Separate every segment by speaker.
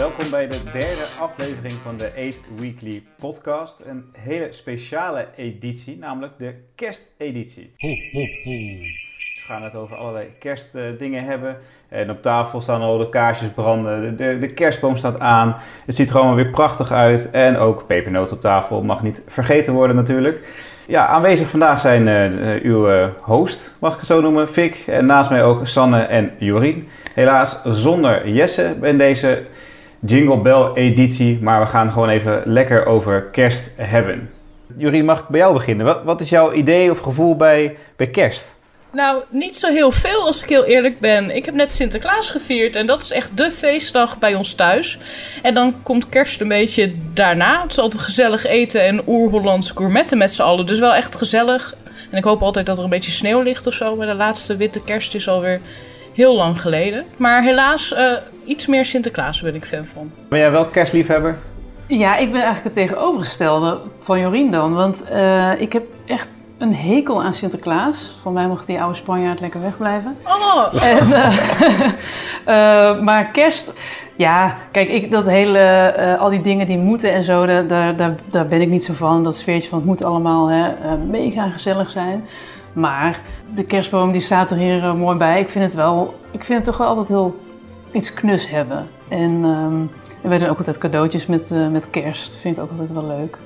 Speaker 1: Welkom bij de derde aflevering van de 8 Weekly Podcast. Een hele speciale editie, namelijk de kersteditie. We gaan het over allerlei kerstdingen hebben. En op tafel staan al de kaarsjes branden, de, de kerstboom staat aan. Het ziet er allemaal weer prachtig uit. En ook pepernoot op tafel mag niet vergeten worden natuurlijk. Ja, aanwezig vandaag zijn uh, uw uh, host, mag ik het zo noemen, Fik. En naast mij ook Sanne en Jorien. Helaas zonder Jesse in deze Jingle Bell editie, maar we gaan gewoon even lekker over kerst hebben. Jorien, mag ik bij jou beginnen? Wat, wat is jouw idee of gevoel bij, bij kerst?
Speaker 2: Nou, niet zo heel veel als ik heel eerlijk ben. Ik heb net Sinterklaas gevierd en dat is echt de feestdag bij ons thuis. En dan komt kerst een beetje daarna. Het is altijd gezellig eten en oer-Hollandse gourmetten met z'n allen. Dus wel echt gezellig. En ik hoop altijd dat er een beetje sneeuw ligt of zo. Maar de laatste witte kerst is alweer heel lang geleden. Maar helaas, uh, iets meer Sinterklaas ben ik fan van.
Speaker 1: Ben jij wel kerstliefhebber?
Speaker 3: Ja, ik ben eigenlijk het tegenovergestelde van Jorien dan. Want uh, ik heb echt een hekel aan Sinterklaas. Voor mij mag die oude Spanjaard lekker wegblijven.
Speaker 2: Oh!
Speaker 3: En, uh, maar kerst... Ja, kijk, ik, dat hele, uh, al die dingen die moeten en zo, daar, daar, daar ben ik niet zo van. Dat sfeertje van het moet allemaal hè, uh, mega gezellig zijn. Maar de kerstboom die staat er hier mooi bij. Ik vind het wel, ik vind het toch wel altijd heel iets knus hebben. En, um, wij doen ook altijd cadeautjes met, met kerst. Vind ik ook altijd wel leuk.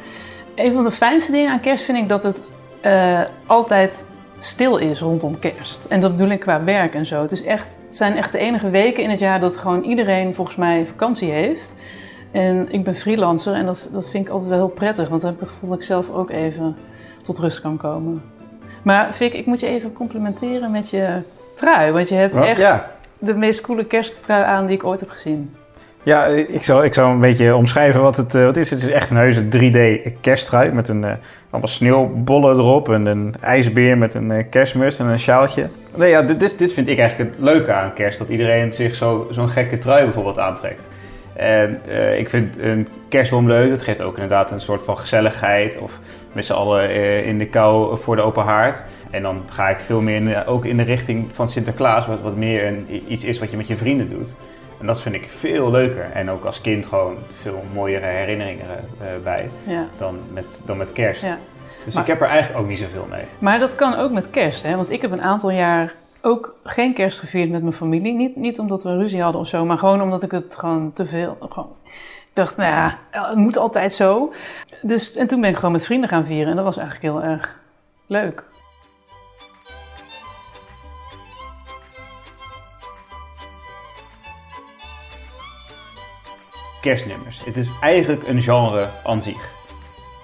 Speaker 3: Een van de fijnste dingen aan kerst vind ik dat het altijd stil is rondom kerst. En dat bedoel ik qua werk en zo. Het, is echt, het zijn echt de enige weken in het jaar dat gewoon iedereen volgens mij vakantie heeft. En ik ben freelancer en dat, dat vind ik altijd wel heel prettig. Want dan heb ik het gevoel dat ik zelf ook even tot rust kan komen. Maar Vic, ik moet je even complimenteren met je trui. Want je hebt echt
Speaker 1: ja.
Speaker 3: de meest coole kersttrui aan die ik ooit heb gezien.
Speaker 1: Ja, ik zou, ik zou een beetje omschrijven wat het, uh, wat is. Het is echt een heuse 3D kersttrui met een, uh, allemaal sneeuwbollen erop en een ijsbeer met een uh, kerstmus en een sjaaltje. Nee, ja, dit, dit, vind ik eigenlijk het leuke aan kerst, dat iedereen zich zo, zo'n gekke trui bijvoorbeeld aantrekt. En ik vind een kerstboom leuk, dat geeft ook inderdaad een soort van gezelligheid of met z'n allen in de kou voor de open haard. En dan ga ik veel meer in, ook in de richting van Sinterklaas, wat, wat meer een, iets is wat je met je vrienden doet. En dat vind ik veel leuker. En ook als kind gewoon veel mooiere herinneringen uh, bij
Speaker 3: Ja.
Speaker 1: dan, met, dan met kerst.
Speaker 3: Ja.
Speaker 1: Dus
Speaker 3: Maar-
Speaker 1: ik heb er eigenlijk ook niet zoveel mee.
Speaker 3: Maar dat kan ook met kerst, hè? Want ik heb een aantal jaar ook geen kerst gevierd met mijn familie. Niet, niet omdat we ruzie hadden of zo, maar gewoon omdat ik het gewoon te veel. Gewoon, ik dacht, nou ja, het moet altijd zo. Dus, en toen ben ik gewoon met vrienden gaan vieren en dat was eigenlijk heel erg leuk.
Speaker 1: Kerstnummers. Het is eigenlijk een genre aan zich.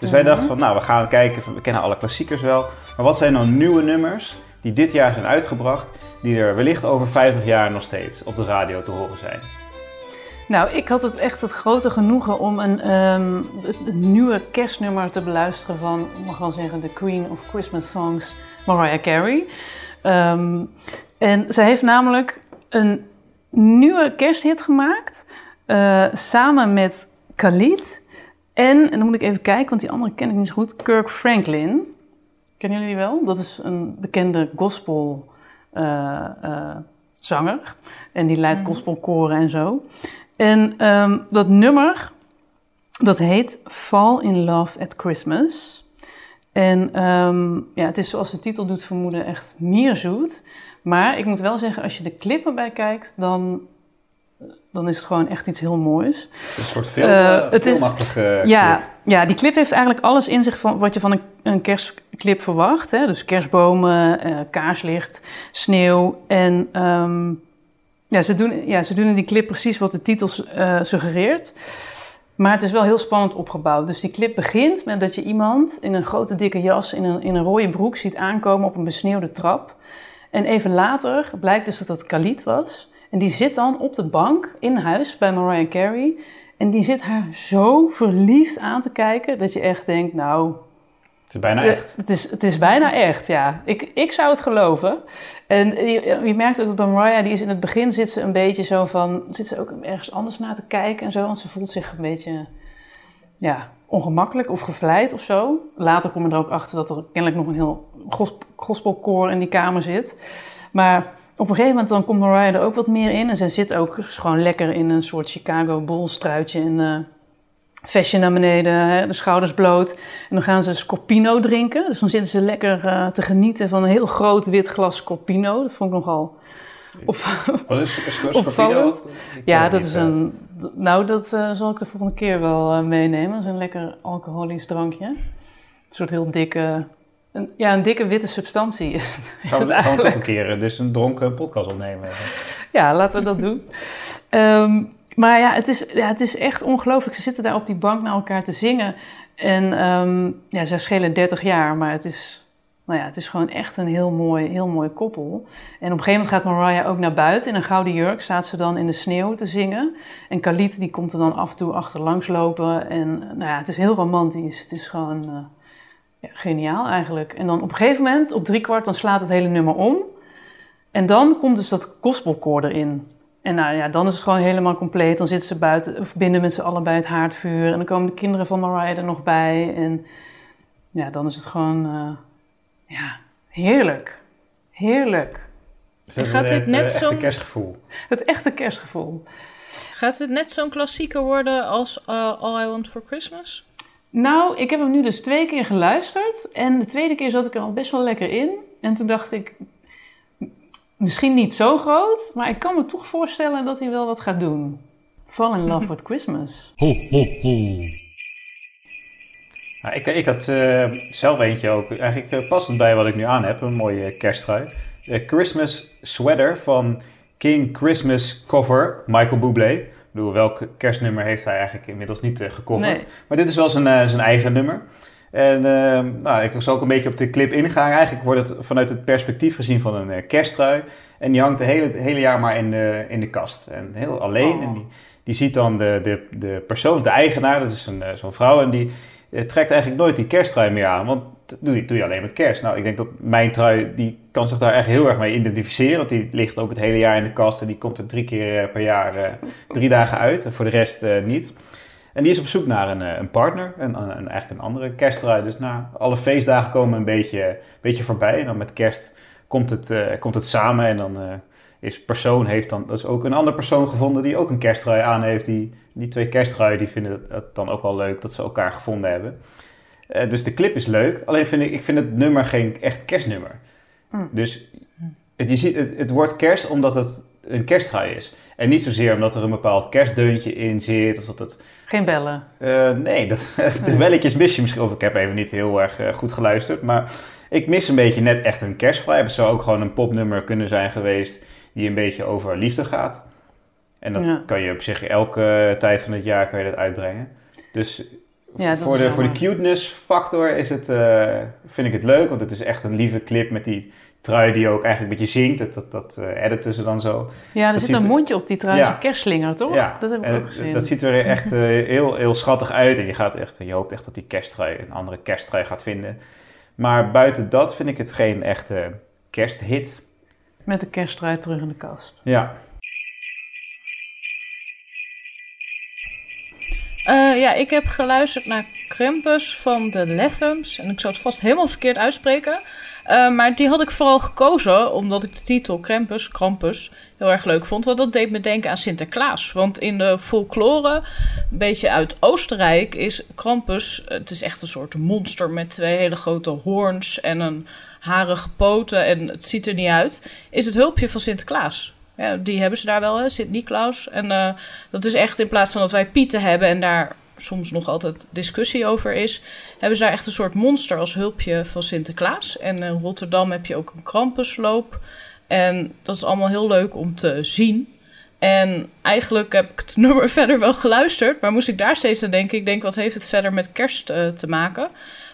Speaker 1: Dus wij
Speaker 3: Mhm.
Speaker 1: dachten van, nou, we gaan kijken, van, we kennen alle klassiekers wel. Maar wat zijn nou nieuwe nummers die dit jaar zijn uitgebracht, die er wellicht over 50 jaar nog steeds op de radio te horen zijn?
Speaker 3: Nou, ik had het echt het grote genoegen om een, ehm, het- nieuwe kerstnummer te beluisteren van, ik mag wel zeggen, de Queen of Christmas Songs, Mariah Carey. Ehm, en zij heeft namelijk een nieuwe kersthit gemaakt, eh, samen met Khalid en, en dan moet ik even kijken, want die andere ken ik niet zo goed, Kirk Franklin. Kennen jullie die wel? Dat is een bekende gospel eh, eh, zanger. En die leidt gospelkoren en zo. En ehm, dat nummer, dat heet Fall in Love at Christmas. En ehm, ja, het is zoals de titel doet vermoeden echt mierzoet. Maar ik moet wel zeggen, als je de clip erbij kijkt, dan, dan is het gewoon echt iets heel moois.
Speaker 1: Een soort film,
Speaker 3: Eh,
Speaker 1: uh,
Speaker 3: het is-
Speaker 1: filmachtige
Speaker 3: Ja,
Speaker 1: clip.
Speaker 3: ja, die clip heeft eigenlijk alles in zich van wat je van een, een kerstclip verwacht. Hè? Dus kerstbomen, eh, kaarslicht, sneeuw. En ehm, ja, ze doen, ja, ze doen in die clip precies wat de titel eh, suggereert. Maar het is wel heel spannend opgebouwd. Dus die clip begint met dat je iemand in een grote dikke jas, in een, in een rode broek ziet aankomen op een besneeuwde trap. En even later blijkt dus dat dat Khalid was. En die zit dan op de bank in huis bij Mariah Carey. En die zit haar zo verliefd aan te kijken dat je echt denkt, nou,
Speaker 1: Het is bijna
Speaker 3: ja,
Speaker 1: echt.
Speaker 3: Het is, het is bijna echt, ja. Ik, ik zou het geloven. En je, je merkt ook dat bij Mariah, die is in het begin zit ze een beetje zo van, zit ze ook ergens anders naar te kijken en zo, want ze voelt zich een beetje, ja, ongemakkelijk of gevleid of zo. Later kom je er ook achter dat er kennelijk nog een heel gos- gospelkoor in die kamer zit. Maar op een gegeven moment dan komt Mariah er ook wat meer in. En ze zit ook gewoon lekker in een soort Chicago Bulls truitje. En uh, vestje naar beneden, hè, de schouders bloot. En dan gaan ze Scorpino drinken. Dus dan zitten ze lekker uh, te genieten van een heel groot wit glas Scorpino. Dat vond ik nogal
Speaker 1: of, Wat is Scorpino?
Speaker 3: Ja, dat is een... Nou, dat uh, zal ik de volgende keer wel meenemen. Dat is een lekker alcoholisch drankje. Een soort heel dikke een, ja, een dikke witte substantie.
Speaker 1: Gaan we, gaan we toch een keer dus een dronken podcast opnemen?
Speaker 3: Ja, laten we dat doen. Um, maar ja het, is, ja, het is echt ongelooflijk. Ze zitten daar op die bank naar elkaar te zingen. En um, ja, ze schelen 30 jaar, maar het is, nou ja, het is gewoon echt een heel mooi, heel mooi koppel. En op een gegeven moment gaat Mariah ook naar buiten. In een gouden jurk staat ze dan in de sneeuw te zingen. En Khalid die komt er dan af en toe achterlangs lopen. En nou ja, het is heel romantisch. Het is gewoon... Uh, ja, geniaal eigenlijk. En dan op een gegeven moment, op drie kwart, dan slaat het hele nummer om. En dan komt dus dat gospelkoor erin. En nou ja, dan is het gewoon helemaal compleet. Dan zitten ze buiten, of binnen met z'n allen bij het haardvuur. En dan komen de kinderen van Mariah er nog bij. En ja, dan is het gewoon, uh, ja, heerlijk. Heerlijk.
Speaker 1: Dus gaat dit net het echte kerstgevoel?
Speaker 3: Het echte kerstgevoel.
Speaker 2: Gaat het net zo'n klassieker worden als uh, All I Want For Christmas?
Speaker 3: Nou, ik heb hem nu dus twee keer geluisterd. En de tweede keer zat ik er al best wel lekker in. En toen dacht ik, misschien niet zo groot, maar ik kan me toch voorstellen dat hij wel wat gaat doen. Fall in Love with Christmas. Ho, ho, ho.
Speaker 1: Nou, ik, ik had uh, zelf eentje ook, eigenlijk uh, passend bij wat ik nu aan heb, een mooie kersttrui. De Christmas sweater van King Christmas cover, Michael Bublé. Ik bedoel, welk kerstnummer heeft hij eigenlijk inmiddels niet uh, gecoverd. Maar dit is wel zijn, uh, zijn eigen nummer. En uh, nou, ik zal ook een beetje op de clip ingaan. Eigenlijk wordt het vanuit het perspectief gezien van een kersttrui. En die hangt het hele, hele jaar maar in de, in de kast. En heel alleen. Oh. En die, die ziet dan de, de, de persoon, de eigenaar, dat is een, zo'n vrouw. En die trekt eigenlijk nooit die kersttrui meer aan. Want doe je, doe je alleen met kerst. Nou, ik denk dat mijn trui, die kan zich daar echt heel erg mee identificeren. Want die ligt ook het hele jaar in de kast en die komt er drie keer eh, per jaar, uh, drie dagen uit. En voor de rest uh, niet. En die is op zoek naar een, een partner, en een, eigenlijk een andere kersttrui. Dus na alle feestdagen komen een beetje, beetje voorbij. En dan met kerst komt het, komt het samen en dan is persoon heeft dan dus ook een andere persoon gevonden die ook een kersttrui aan heeft. Die, die twee kersttruien die vinden het dan ook wel leuk dat ze elkaar gevonden hebben. Uh, dus de clip is leuk. Alleen vind ik, ik vind het nummer geen echt kerstnummer. Mm. Dus het, je ziet, het, het wordt kerst omdat het een kersttrui is. En niet zozeer omdat er een bepaald kerstdeuntje in zit. Of dat het...
Speaker 3: Geen bellen?
Speaker 1: Uh, nee, dat, de belletjes mis je misschien. Of ik heb even niet heel erg uh, goed geluisterd. Maar ik mis een beetje net echt een kerstvrij. Het zou ook gewoon een popnummer kunnen zijn geweest die een beetje over liefde gaat. En dat ja. kan je op zich elke tijd van het jaar kan je dat uitbrengen. Dus ja, voor, de, voor de cuteness factor is het, uh, vind ik het leuk, want het is echt een lieve clip met die trui die ook eigenlijk een beetje zingt. Dat, dat, dat uh, editen ze dan zo.
Speaker 3: Ja, er
Speaker 1: dat
Speaker 3: zit een mondje op die trui, ja. kerstslinger, toch?
Speaker 1: Ja,
Speaker 3: dat heb ik ook gezien.
Speaker 1: Dat ziet er echt uh, heel, heel schattig uit en je, gaat echt, je hoopt echt dat die kersttrui een andere kersttrui gaat vinden. Maar buiten dat vind ik het geen echte kersthit.
Speaker 3: Met de kersttrui terug in de kast.
Speaker 1: Ja.
Speaker 2: Uh, ja, ik heb geluisterd naar Krampus van de Lethums. En ik zou het vast helemaal verkeerd uitspreken. Uh, maar die had ik vooral gekozen omdat ik de titel Krampus, Krampus, heel erg leuk vond. Want dat deed me denken aan Sinterklaas. Want in de folklore, een beetje uit Oostenrijk, is Krampus... Het is echt een soort monster met twee hele grote hoorns en een harige poten. En het ziet er niet uit. Is het hulpje van Sinterklaas. Die hebben ze daar wel, Sint-Niklaus. En uh, dat is echt in plaats van dat wij Pieten hebben en daar soms nog altijd discussie over is, hebben ze daar echt een soort monster als hulpje van Sinterklaas. En in Rotterdam heb je ook een krampusloop. En dat is allemaal heel leuk om te zien. En eigenlijk heb ik het nummer verder wel geluisterd, maar moest ik daar steeds aan denken. Ik denk, wat heeft het verder met kerst uh, te maken?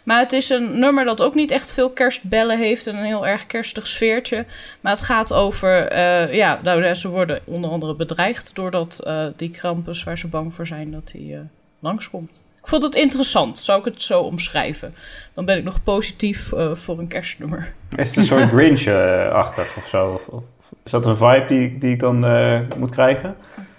Speaker 2: Maar het is een nummer dat ook niet echt veel kerstbellen heeft en een heel erg kerstig sfeertje. Maar het gaat over, uh, ja, nou, ze worden onder andere bedreigd doordat uh, die Krampus, waar ze bang voor zijn, dat hij langskomt. Ik vond het interessant, zou ik het zo omschrijven. Dan ben ik nog positief voor een kerstnummer.
Speaker 1: Is het een soort Grinch-achtig of zo? Is dat een vibe die, die ik dan moet krijgen?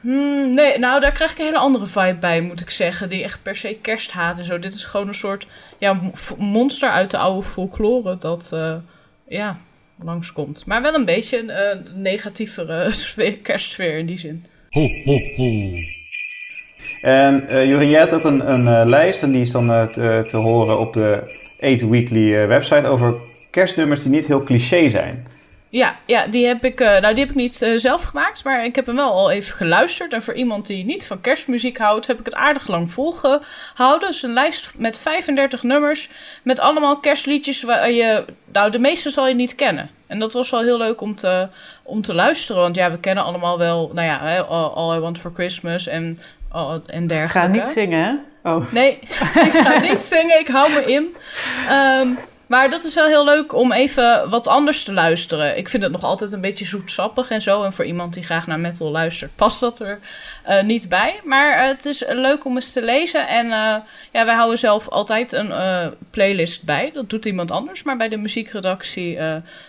Speaker 2: Hmm, nee, nou daar krijg ik een hele andere vibe bij, moet ik zeggen. Die echt per se kerst haat en zo. Dit is gewoon een soort ja, monster uit de oude folklore. Dat, uh, ja, langskomt. Maar wel een beetje een uh, negatievere sfeer, kerstsfeer in die zin. Ho, ho, ho.
Speaker 1: En uh, jij hebt ook een, een uh, lijst en die is dan te, te, horen op de 8 Weekly website over kerstnummers die niet heel cliché zijn.
Speaker 2: Ja, ja die, heb ik, nou, die heb ik niet zelf gemaakt, maar ik heb hem wel al even geluisterd. En voor iemand die niet van kerstmuziek houdt, heb ik het aardig lang volgehouden. Dus een lijst met 35 nummers met allemaal kerstliedjes waar je... Nou, de meeste zal je niet kennen. En dat was wel heel leuk om te, om te luisteren. Want ja, we kennen allemaal wel, nou ja, All I Want For Christmas en, en dergelijke.
Speaker 3: Ga niet zingen, hè?
Speaker 2: Oh. Nee, ik ga niet zingen. Ik hou me in. Um, maar dat is wel heel leuk om even wat anders te luisteren. Ik vind het nog altijd een beetje zoetsappig en zo. En voor iemand die graag naar metal luistert, past dat er uh, niet bij. Maar uh, het is leuk om eens te lezen. En uh, ja, wij houden zelf altijd een playlist bij. Dat doet iemand anders. Maar bij de muziekredactie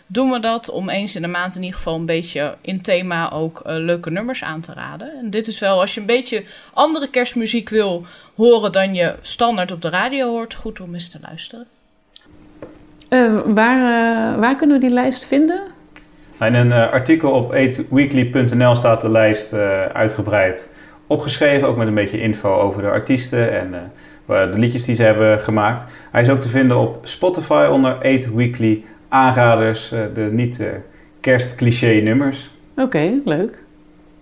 Speaker 2: doen we dat. Om eens in de maand in ieder geval een beetje in thema ook leuke nummers aan te raden. En dit is wel, als je een beetje andere kerstmuziek wil horen dan je standaard op de radio hoort, goed om eens te luisteren.
Speaker 3: Uh, waar, uh, waar kunnen we die lijst vinden?
Speaker 1: In een uh, artikel op 8weekly.nl staat de lijst uitgebreid opgeschreven. Ook met een beetje info over de artiesten en de liedjes die ze hebben gemaakt. Hij is ook te vinden op Spotify onder 8weekly aanraders. de niet kerstcliché nummers.
Speaker 3: Oké, leuk.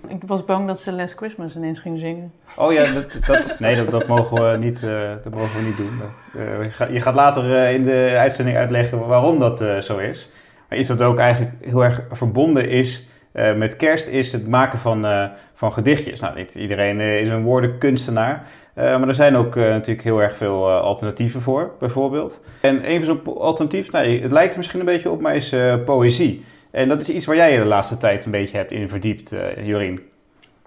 Speaker 3: Ik was bang dat ze Last Christmas ineens ging zingen.
Speaker 1: Oh ja, dat, dat is, nee, dat, dat, mogen we niet, uh, dat mogen we niet doen. Uh, je, gaat, je, gaat, later uh, in de uitzending uitleggen waarom dat zo is. Maar iets wat ook eigenlijk heel erg verbonden is met kerst, is het maken van, van gedichtjes. Nou, niet iedereen is een woordenkunstenaar. maar er zijn ook natuurlijk heel erg veel alternatieven voor, bijvoorbeeld. En een van zo'n alternatief, nou, het lijkt er misschien een beetje op, maar is poëzie. En dat is iets waar jij je de laatste tijd een beetje hebt in verdiept, uh, Jorien.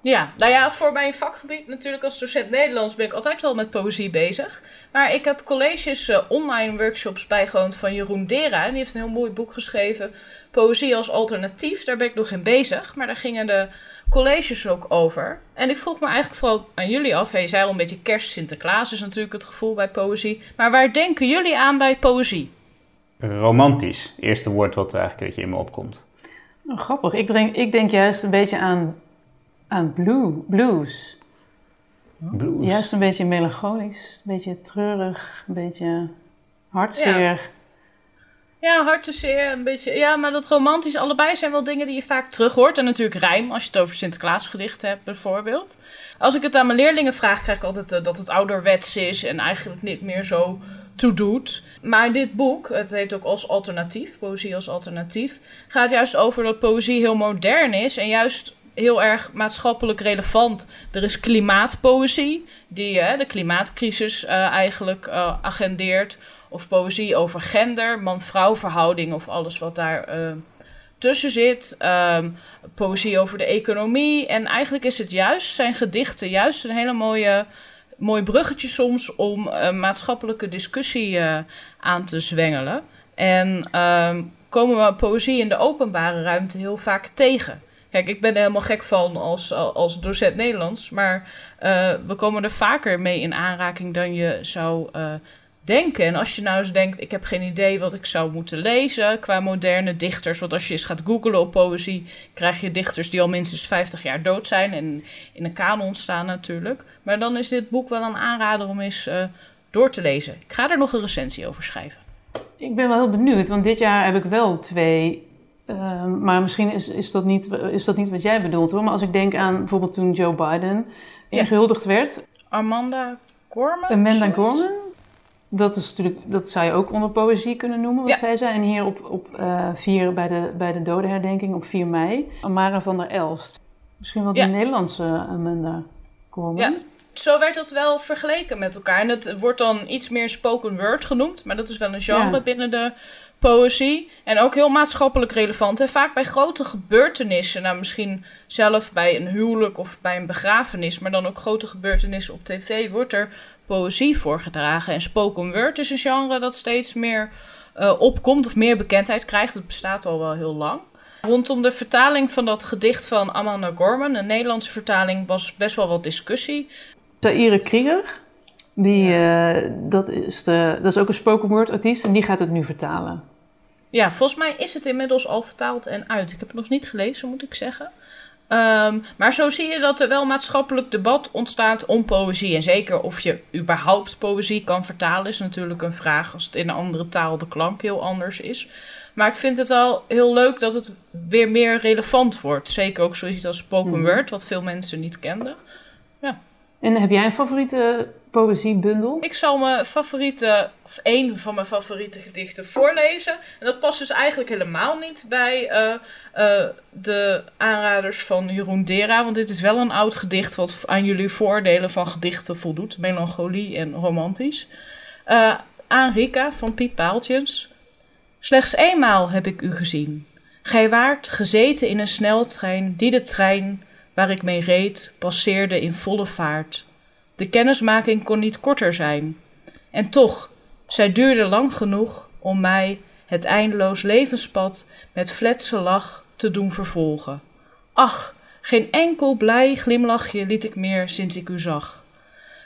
Speaker 2: Ja, nou ja, voor mijn vakgebied natuurlijk als docent Nederlands ben ik altijd wel met poëzie bezig. Maar ik heb colleges, uh, online workshops bijgewoond van Jeroen Dera. En die heeft een heel mooi boek geschreven, Poëzie als alternatief. Daar ben ik nog in bezig, maar daar gingen de colleges ook over. En ik vroeg me eigenlijk vooral aan jullie af. Hey, je zei al een beetje kerst, Sinterklaas is natuurlijk het gevoel bij poëzie. Maar waar denken jullie aan bij poëzie?
Speaker 1: Romantisch. Eerste woord wat eigenlijk een beetje in me opkomt.
Speaker 3: Oh, grappig. Ik denk, ik denk juist een beetje aan, aan blue, blues.
Speaker 1: blues.
Speaker 3: Juist een beetje melancholisch, een beetje treurig, een beetje hartzeer. Ja.
Speaker 2: Ja, hartzeer, een beetje. Ja, maar dat romantisch, allebei zijn wel dingen die je vaak terug hoort. En natuurlijk rijm, als je het over Sinterklaasgedichten hebt, bijvoorbeeld. Als ik het aan mijn leerlingen vraag, krijg ik altijd uh, dat het ouderwets is en eigenlijk niet meer zo doet. Maar dit boek, het heet ook als alternatief, poëzie als alternatief, gaat juist over dat poëzie heel modern is en juist heel erg maatschappelijk relevant. Er is klimaatpoëzie, die uh, de klimaatcrisis uh, eigenlijk uh, agendeert. Of poëzie over gender, man-vrouw verhouding of alles wat daar tussen zit. Um, poëzie over de economie. En eigenlijk is het juist, zijn gedichten, juist een hele mooie mooi bruggetje soms om een maatschappelijke discussie uh, aan te zwengelen. En uh, komen we poëzie in de openbare ruimte heel vaak tegen. Kijk, ik ben er helemaal gek van als, als docent Nederlands, maar uh, we komen er vaker mee in aanraking dan je zou denken. En als je nou eens denkt, ik heb geen idee wat ik zou moeten lezen qua moderne dichters. Want als je eens gaat googlen op poëzie, krijg je dichters die al minstens 50 jaar dood zijn en in een kanon staan natuurlijk. Maar dan is dit boek wel een aanrader om eens uh, door te lezen. Ik ga er nog een recensie over schrijven.
Speaker 3: Ik ben wel heel benieuwd, want dit jaar heb ik wel twee. Uh, maar misschien is, is, dat niet, is dat niet wat jij bedoelt hoor. Maar als ik denk aan bijvoorbeeld toen Joe Biden ingehuldigd ja. werd.
Speaker 2: Amanda Gorman?
Speaker 3: Amanda Gorman? Dat, is natuurlijk, dat zou je ook onder poëzie kunnen noemen, wat zij zei. En hier op, op uh, vier, bij, de, bij de dodenherdenking op 4 mei, Amara van der Elst. Misschien wel de Nederlandse Amanda Gorman.
Speaker 2: Ja, zo werd dat wel vergeleken met elkaar. En het wordt dan iets meer spoken word genoemd, maar dat is wel een genre binnen de poëzie. En ook heel maatschappelijk relevant. En vaak bij grote gebeurtenissen, nou misschien zelf bij een huwelijk of bij een begrafenis, maar dan ook grote gebeurtenissen op tv, wordt er poëzie voorgedragen. En spoken word is een genre dat steeds meer uh, opkomt of meer bekendheid krijgt. Het bestaat al wel heel lang. Rondom de vertaling van dat gedicht van Amanda Gorman, een Nederlandse vertaling, was best wel wat discussie.
Speaker 3: Zaire Krieger, die, uh, dat, is de, dat is ook een spoken word artiest en die gaat het nu vertalen.
Speaker 2: ja, volgens mij is het inmiddels al vertaald en uit. Ik heb het nog niet gelezen, moet ik zeggen. Ehm, maar zo zie je dat er wel maatschappelijk debat ontstaat om poëzie. En zeker of je überhaupt poëzie kan vertalen, is natuurlijk een vraag als het in een andere taal de klank heel anders is. Maar ik vind het wel heel leuk dat het weer meer relevant wordt. Zeker ook zoiets als spoken
Speaker 3: Mhm.
Speaker 2: word, wat veel mensen niet kenden.
Speaker 3: En heb jij een favoriete poëziebundel?
Speaker 2: Ik zal mijn favoriete, of één van mijn favoriete gedichten voorlezen. En dat past dus eigenlijk helemaal niet bij eh, eh, de aanraders van Jeroen Dera. Want dit is wel een oud gedicht wat aan jullie voordelen van gedichten voldoet. Melancholie en romantisch. Eh, aan Rika van Piet Paaltjens. Slechts eenmaal heb ik u gezien. Gij waart gezeten in een sneltrein die de trein waar ik mee reed passeerde in volle vaart. De kennismaking kon niet korter zijn. En toch, zij duurde lang genoeg om mij het eindeloos levenspad met fletse lach te doen vervolgen. Ach, geen enkel blij glimlachje liet ik meer sinds ik u zag.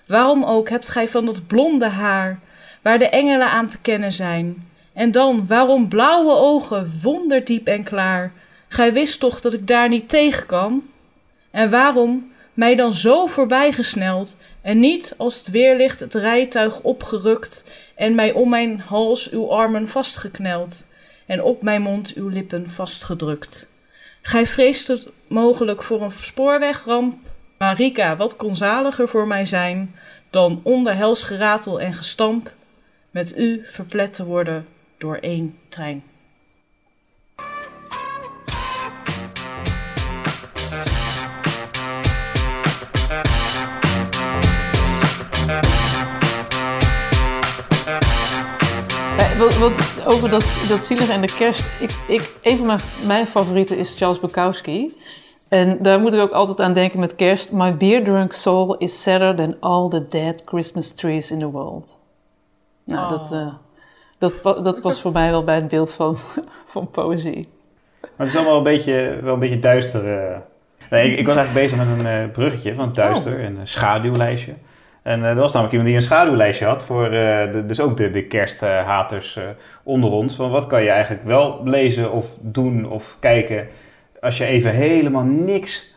Speaker 2: Waarom ook hebt gij van dat blonde haar, waar de engelen aan te kennen zijn? En dan, waarom blauwe ogen, wonderdiep en klaar? Gij wist toch dat ik daar niet tegen kan? En waarom mij dan zo voorbijgesneld en niet als het weerlicht het rijtuig opgerukt en mij om mijn hals uw armen vastgekneld en op mijn mond uw lippen vastgedrukt. Gij vreest het mogelijk voor een spoorwegramp, maar Rika, wat kon zaliger voor mij zijn dan onder hels geratel en gestamp met u verplet te worden door één trein.
Speaker 3: Wat, wat, over dat, dat zielige en de kerst. Ik, ik, een van mijn, mijn favorieten is Charles Bukowski. En daar moet ik ook altijd aan denken met kerst. My beer drunk soul is sadder than all the dead Christmas trees in the world. Nou,
Speaker 2: Oh.
Speaker 3: dat, eh, dat, dat past voor mij wel bij het beeld van, van poëzie.
Speaker 1: Maar het is allemaal een beetje, wel een beetje duister. eh. Nee, ik, ik was eigenlijk bezig met een eh, bruggetje van duister en een schaduwlijstje. En eh, er was namelijk iemand die een schaduwlijstje had voor eh, de, dus ook de, de kersthaters eh, onder ons. Van wat kan je eigenlijk wel lezen of doen of kijken als je even helemaal niks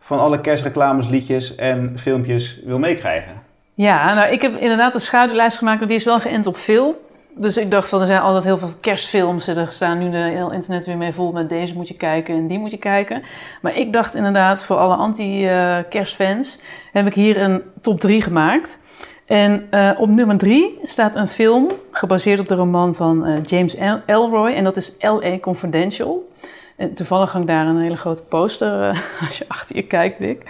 Speaker 1: van alle kerstreclames, liedjes en filmpjes wil meekrijgen.
Speaker 3: Ja, nou, ik heb inderdaad een schaduwlijst gemaakt, maar die is wel geënt op film. Dus ik dacht van, er zijn altijd heel veel kerstfilms. Er staan nu de heel internet weer mee vol met deze moet je kijken en die moet je kijken. Maar ik dacht inderdaad, voor alle anti-kerstfans heb ik hier een top 3 gemaakt. En eh, op nummer 3 staat een film gebaseerd op de roman van eh, James El- Elroy. En dat is L.A. Confidential. En toevallig hangt daar een hele grote poster eh, als je achter je kijkt, Dick.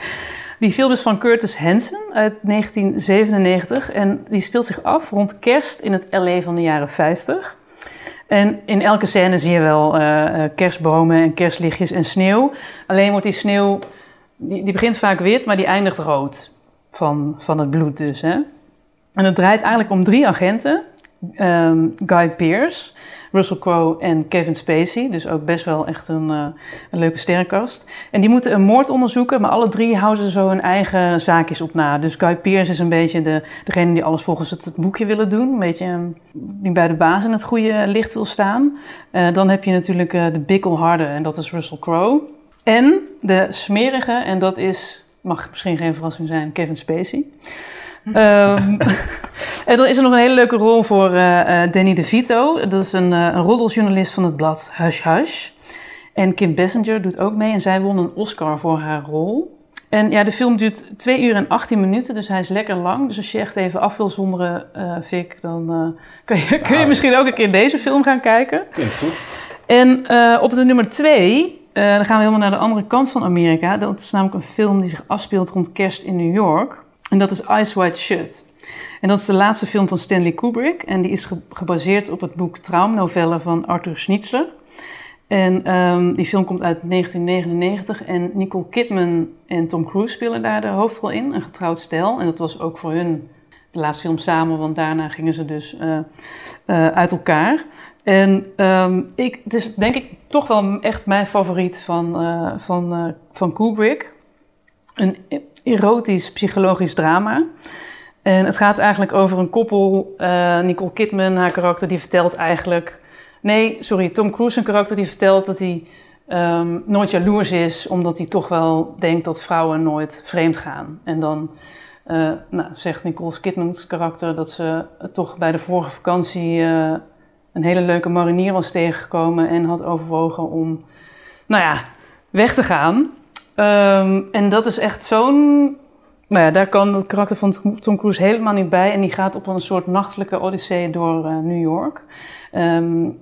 Speaker 3: Die film is van Curtis Hanson uit 1997 en die speelt zich af rond kerst in het LA van de jaren 50. En in elke scène zie je wel eh, kerstbomen en kerstlichtjes en sneeuw. Alleen wordt die sneeuw, die, die begint vaak wit, maar die eindigt rood. Van, van het bloed dus. Hè? En het draait eigenlijk om drie agenten. Ehm, Guy Pearce, Russell Crowe en Kevin Spacey. Dus ook best wel echt een, eh, een leuke sterrenkast. En die moeten een moord onderzoeken, maar alle drie houden ze zo hun eigen zaakjes op na. Dus Guy Pearce is een beetje de, degene die alles volgens het boekje willen doen. Een beetje eh, die bij de baas in het goede licht wil staan. Eh, dan heb je natuurlijk eh, de bikkelharde en dat is Russell Crowe. En de smerige, en dat is, mag misschien geen verrassing zijn, Kevin Spacey. Ehm, en dan is er nog een hele leuke rol voor eh, eh, Danny DeVito. Dat is een, eh, een roddeljournalist van het blad Hush Hush. En Kim Basinger doet ook mee en zij won een Oscar voor haar rol. En ja, de film duurt 2 uur en 18 minuten, dus hij is lekker lang. Dus als je echt even af wil zonderen, eh Vic, dan kun, je, kun je
Speaker 1: Nou.
Speaker 3: misschien ook een keer deze film gaan kijken.
Speaker 1: Klinkt goed.
Speaker 3: En op de nummer twee, eh, dan gaan we helemaal naar de andere kant van Amerika. Dat is namelijk een film die zich afspeelt rond kerst in New York. En dat is Eyes Wide Shut. En dat is de laatste film van Stanley Kubrick. En die is ge- gebaseerd op het boek Traumnovelle van Arthur Schnitzler. En ehm, die film komt uit 1999 en Nicole Kidman en Tom Cruise spelen daar de hoofdrol in. Een getrouwd stel. En dat was ook voor hun de laatste film samen, want daarna gingen ze dus eh, eh, uit elkaar. En ehm, ik, het is denk ik toch wel echt mijn favoriet van, eh, van, van Kubrick. Een erotisch psychologisch drama. En het gaat eigenlijk over een koppel. eh, Nicole Kidman, haar karakter, die vertelt eigenlijk Nee, sorry. Tom Cruise, een karakter die vertelt dat hij ehm, nooit jaloers is, omdat hij toch wel denkt dat vrouwen nooit vreemd gaan. En dan uh, nou, zegt Nicole Kidman's karakter dat ze toch bij de vorige vakantie een hele leuke marinier was tegengekomen en had overwogen om, nou ja, weg te gaan. Um, en dat is echt zo'n nou ja, daar kan het karakter van Tom Cruise helemaal niet bij. En die gaat op een soort nachtelijke odyssee door uh, New York. Um,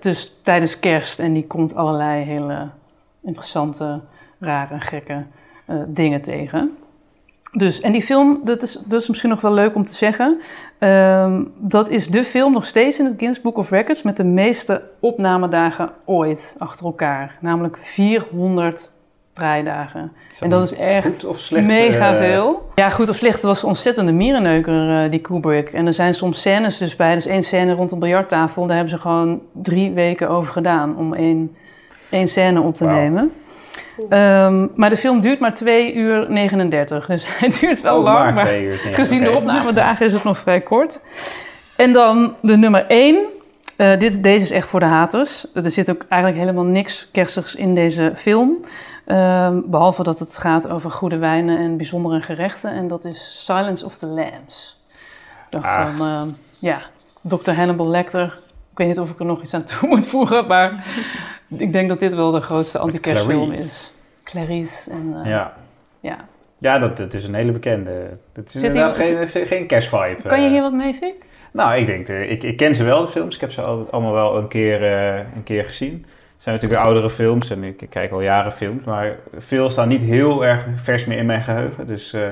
Speaker 3: dus tijdens kerst. En die komt allerlei hele interessante, rare, gekke uh, dingen tegen. Dus, en die film, dat is, dat is misschien nog wel leuk om te zeggen. Um, dat is de film nog steeds in het Guinness Book of Records met de meeste opnamedagen ooit achter elkaar. Namelijk 400 draaidagen. En dat is echt
Speaker 1: goed of slecht,
Speaker 3: mega
Speaker 1: uh...
Speaker 3: veel. Ja, goed of slecht. Het was een ontzettende mierenneuker, uh, die Kubrick. En er zijn soms scènes dus bij. Dus één scène rond een biljarttafel. Daar hebben ze gewoon drie weken over gedaan om één, één scène op te wow. nemen. Um, maar de film duurt maar 2 uur 39. Dus hij duurt wel
Speaker 1: oh,
Speaker 3: lang.
Speaker 1: Maar,
Speaker 3: maar
Speaker 1: uur, nee,
Speaker 3: gezien
Speaker 1: okay.
Speaker 3: de opnamedagen is het nog vrij kort. En dan de nummer 1. Uh, dit, deze is echt voor de haters. Er zit ook eigenlijk helemaal niks kerstigs in deze film. Um, behalve dat het gaat over goede wijnen en bijzondere gerechten. En dat is Silence of the Lambs. Ik dacht ah. van, uh, ja, Dr. Hannibal Lecter. Ik weet niet of ik er nog iets aan toe moet voegen, maar ik denk dat dit wel de grootste anti-kerstfilm is. Clarice en... Uh,
Speaker 1: ja.
Speaker 3: ja.
Speaker 1: Ja, dat, dat is een hele bekende. Dat is Zit inderdaad hier, geen, geen kerstvibe.
Speaker 3: Kan je hier wat mee, Fik?
Speaker 1: Nou, ik denk, ik, ik ken ze wel, de films. Ik heb ze allemaal wel een keer, uh, een keer gezien. Zijn natuurlijk weer oudere films en ik, kijk al jaren films. Maar veel staan niet heel erg vers meer in mijn geheugen. Dus uh,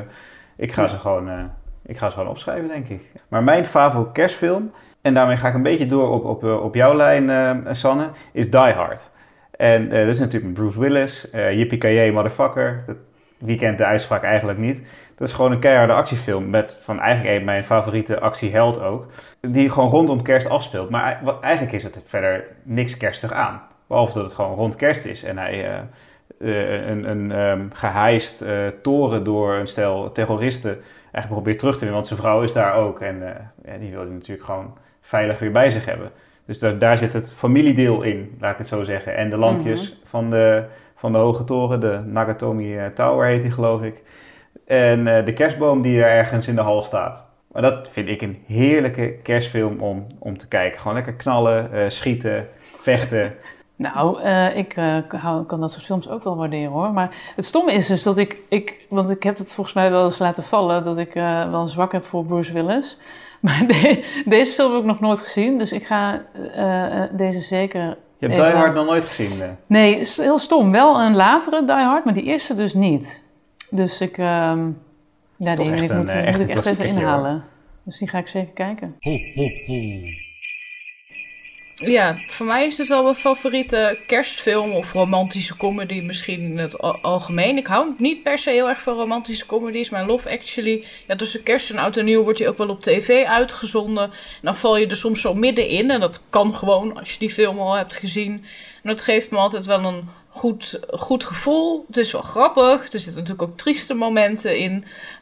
Speaker 1: ik, ga ze gewoon, uh, ik ga ze gewoon opschrijven, denk ik. Maar mijn favoriete kerstfilm, en daarmee ga ik een beetje door op, op, op jouw lijn, Sanne, is Die Hard. En dat is natuurlijk Bruce Willis, Yippie motherfucker. Dat, wie kent de uitspraak eigenlijk niet? Dat is gewoon een keiharde actiefilm met van eigenlijk een mijn favoriete actieheld ook. Die gewoon rondom kerst afspeelt. Maar eigenlijk is het verder niks kerstig aan. Behalve dat het gewoon rond kerst is. En hij uh, uh, een, een um, geheist uh, toren door een stel terroristen eigenlijk probeert terug te winnen. Want zijn vrouw is daar ook. En ja, die wil hij natuurlijk gewoon veilig weer bij zich hebben. Dus daar, daar zit het familiedeel in, laat ik het zo zeggen. En de lampjes mm-hmm. van de van de hoge toren, de Nagatomi Tower heet die geloof ik. En uh, de kerstboom die er ergens in de hal staat. Maar dat vind ik een heerlijke kerstfilm om, om te kijken. Gewoon lekker knallen, uh, schieten, vechten.
Speaker 3: Nou, uh, ik hou, kan dat soort films ook wel waarderen hoor. Maar het stomme is dus dat ik, ik want ik heb het volgens mij wel eens laten vallen, dat ik wel een zwak heb voor Bruce Willis. Maar de, deze film heb ik nog nooit gezien, dus ik ga deze zeker
Speaker 1: je hebt Die Hard nog nooit gezien? Nee,
Speaker 3: nee heel stom. Wel een latere Die Hard, maar die eerste dus niet. Dus ik, um, ja, die, die moet,
Speaker 1: een,
Speaker 3: moet ik echt even inhalen. Hoor. Dus die ga ik zeker kijken. Ho, ho, ho.
Speaker 2: Ja, voor mij is het wel mijn favoriete kerstfilm of romantische comedy misschien in het algemeen. Ik hou niet per se heel erg van romantische comedies, maar Love Actually, ja, tussen kerst en oud en nieuw wordt hij ook wel op tv uitgezonden. En dan val je er soms zo middenin en dat kan gewoon als je die film al hebt gezien. En dat geeft me altijd wel een goed, goed gevoel. Het is wel grappig, er zitten natuurlijk ook trieste momenten in.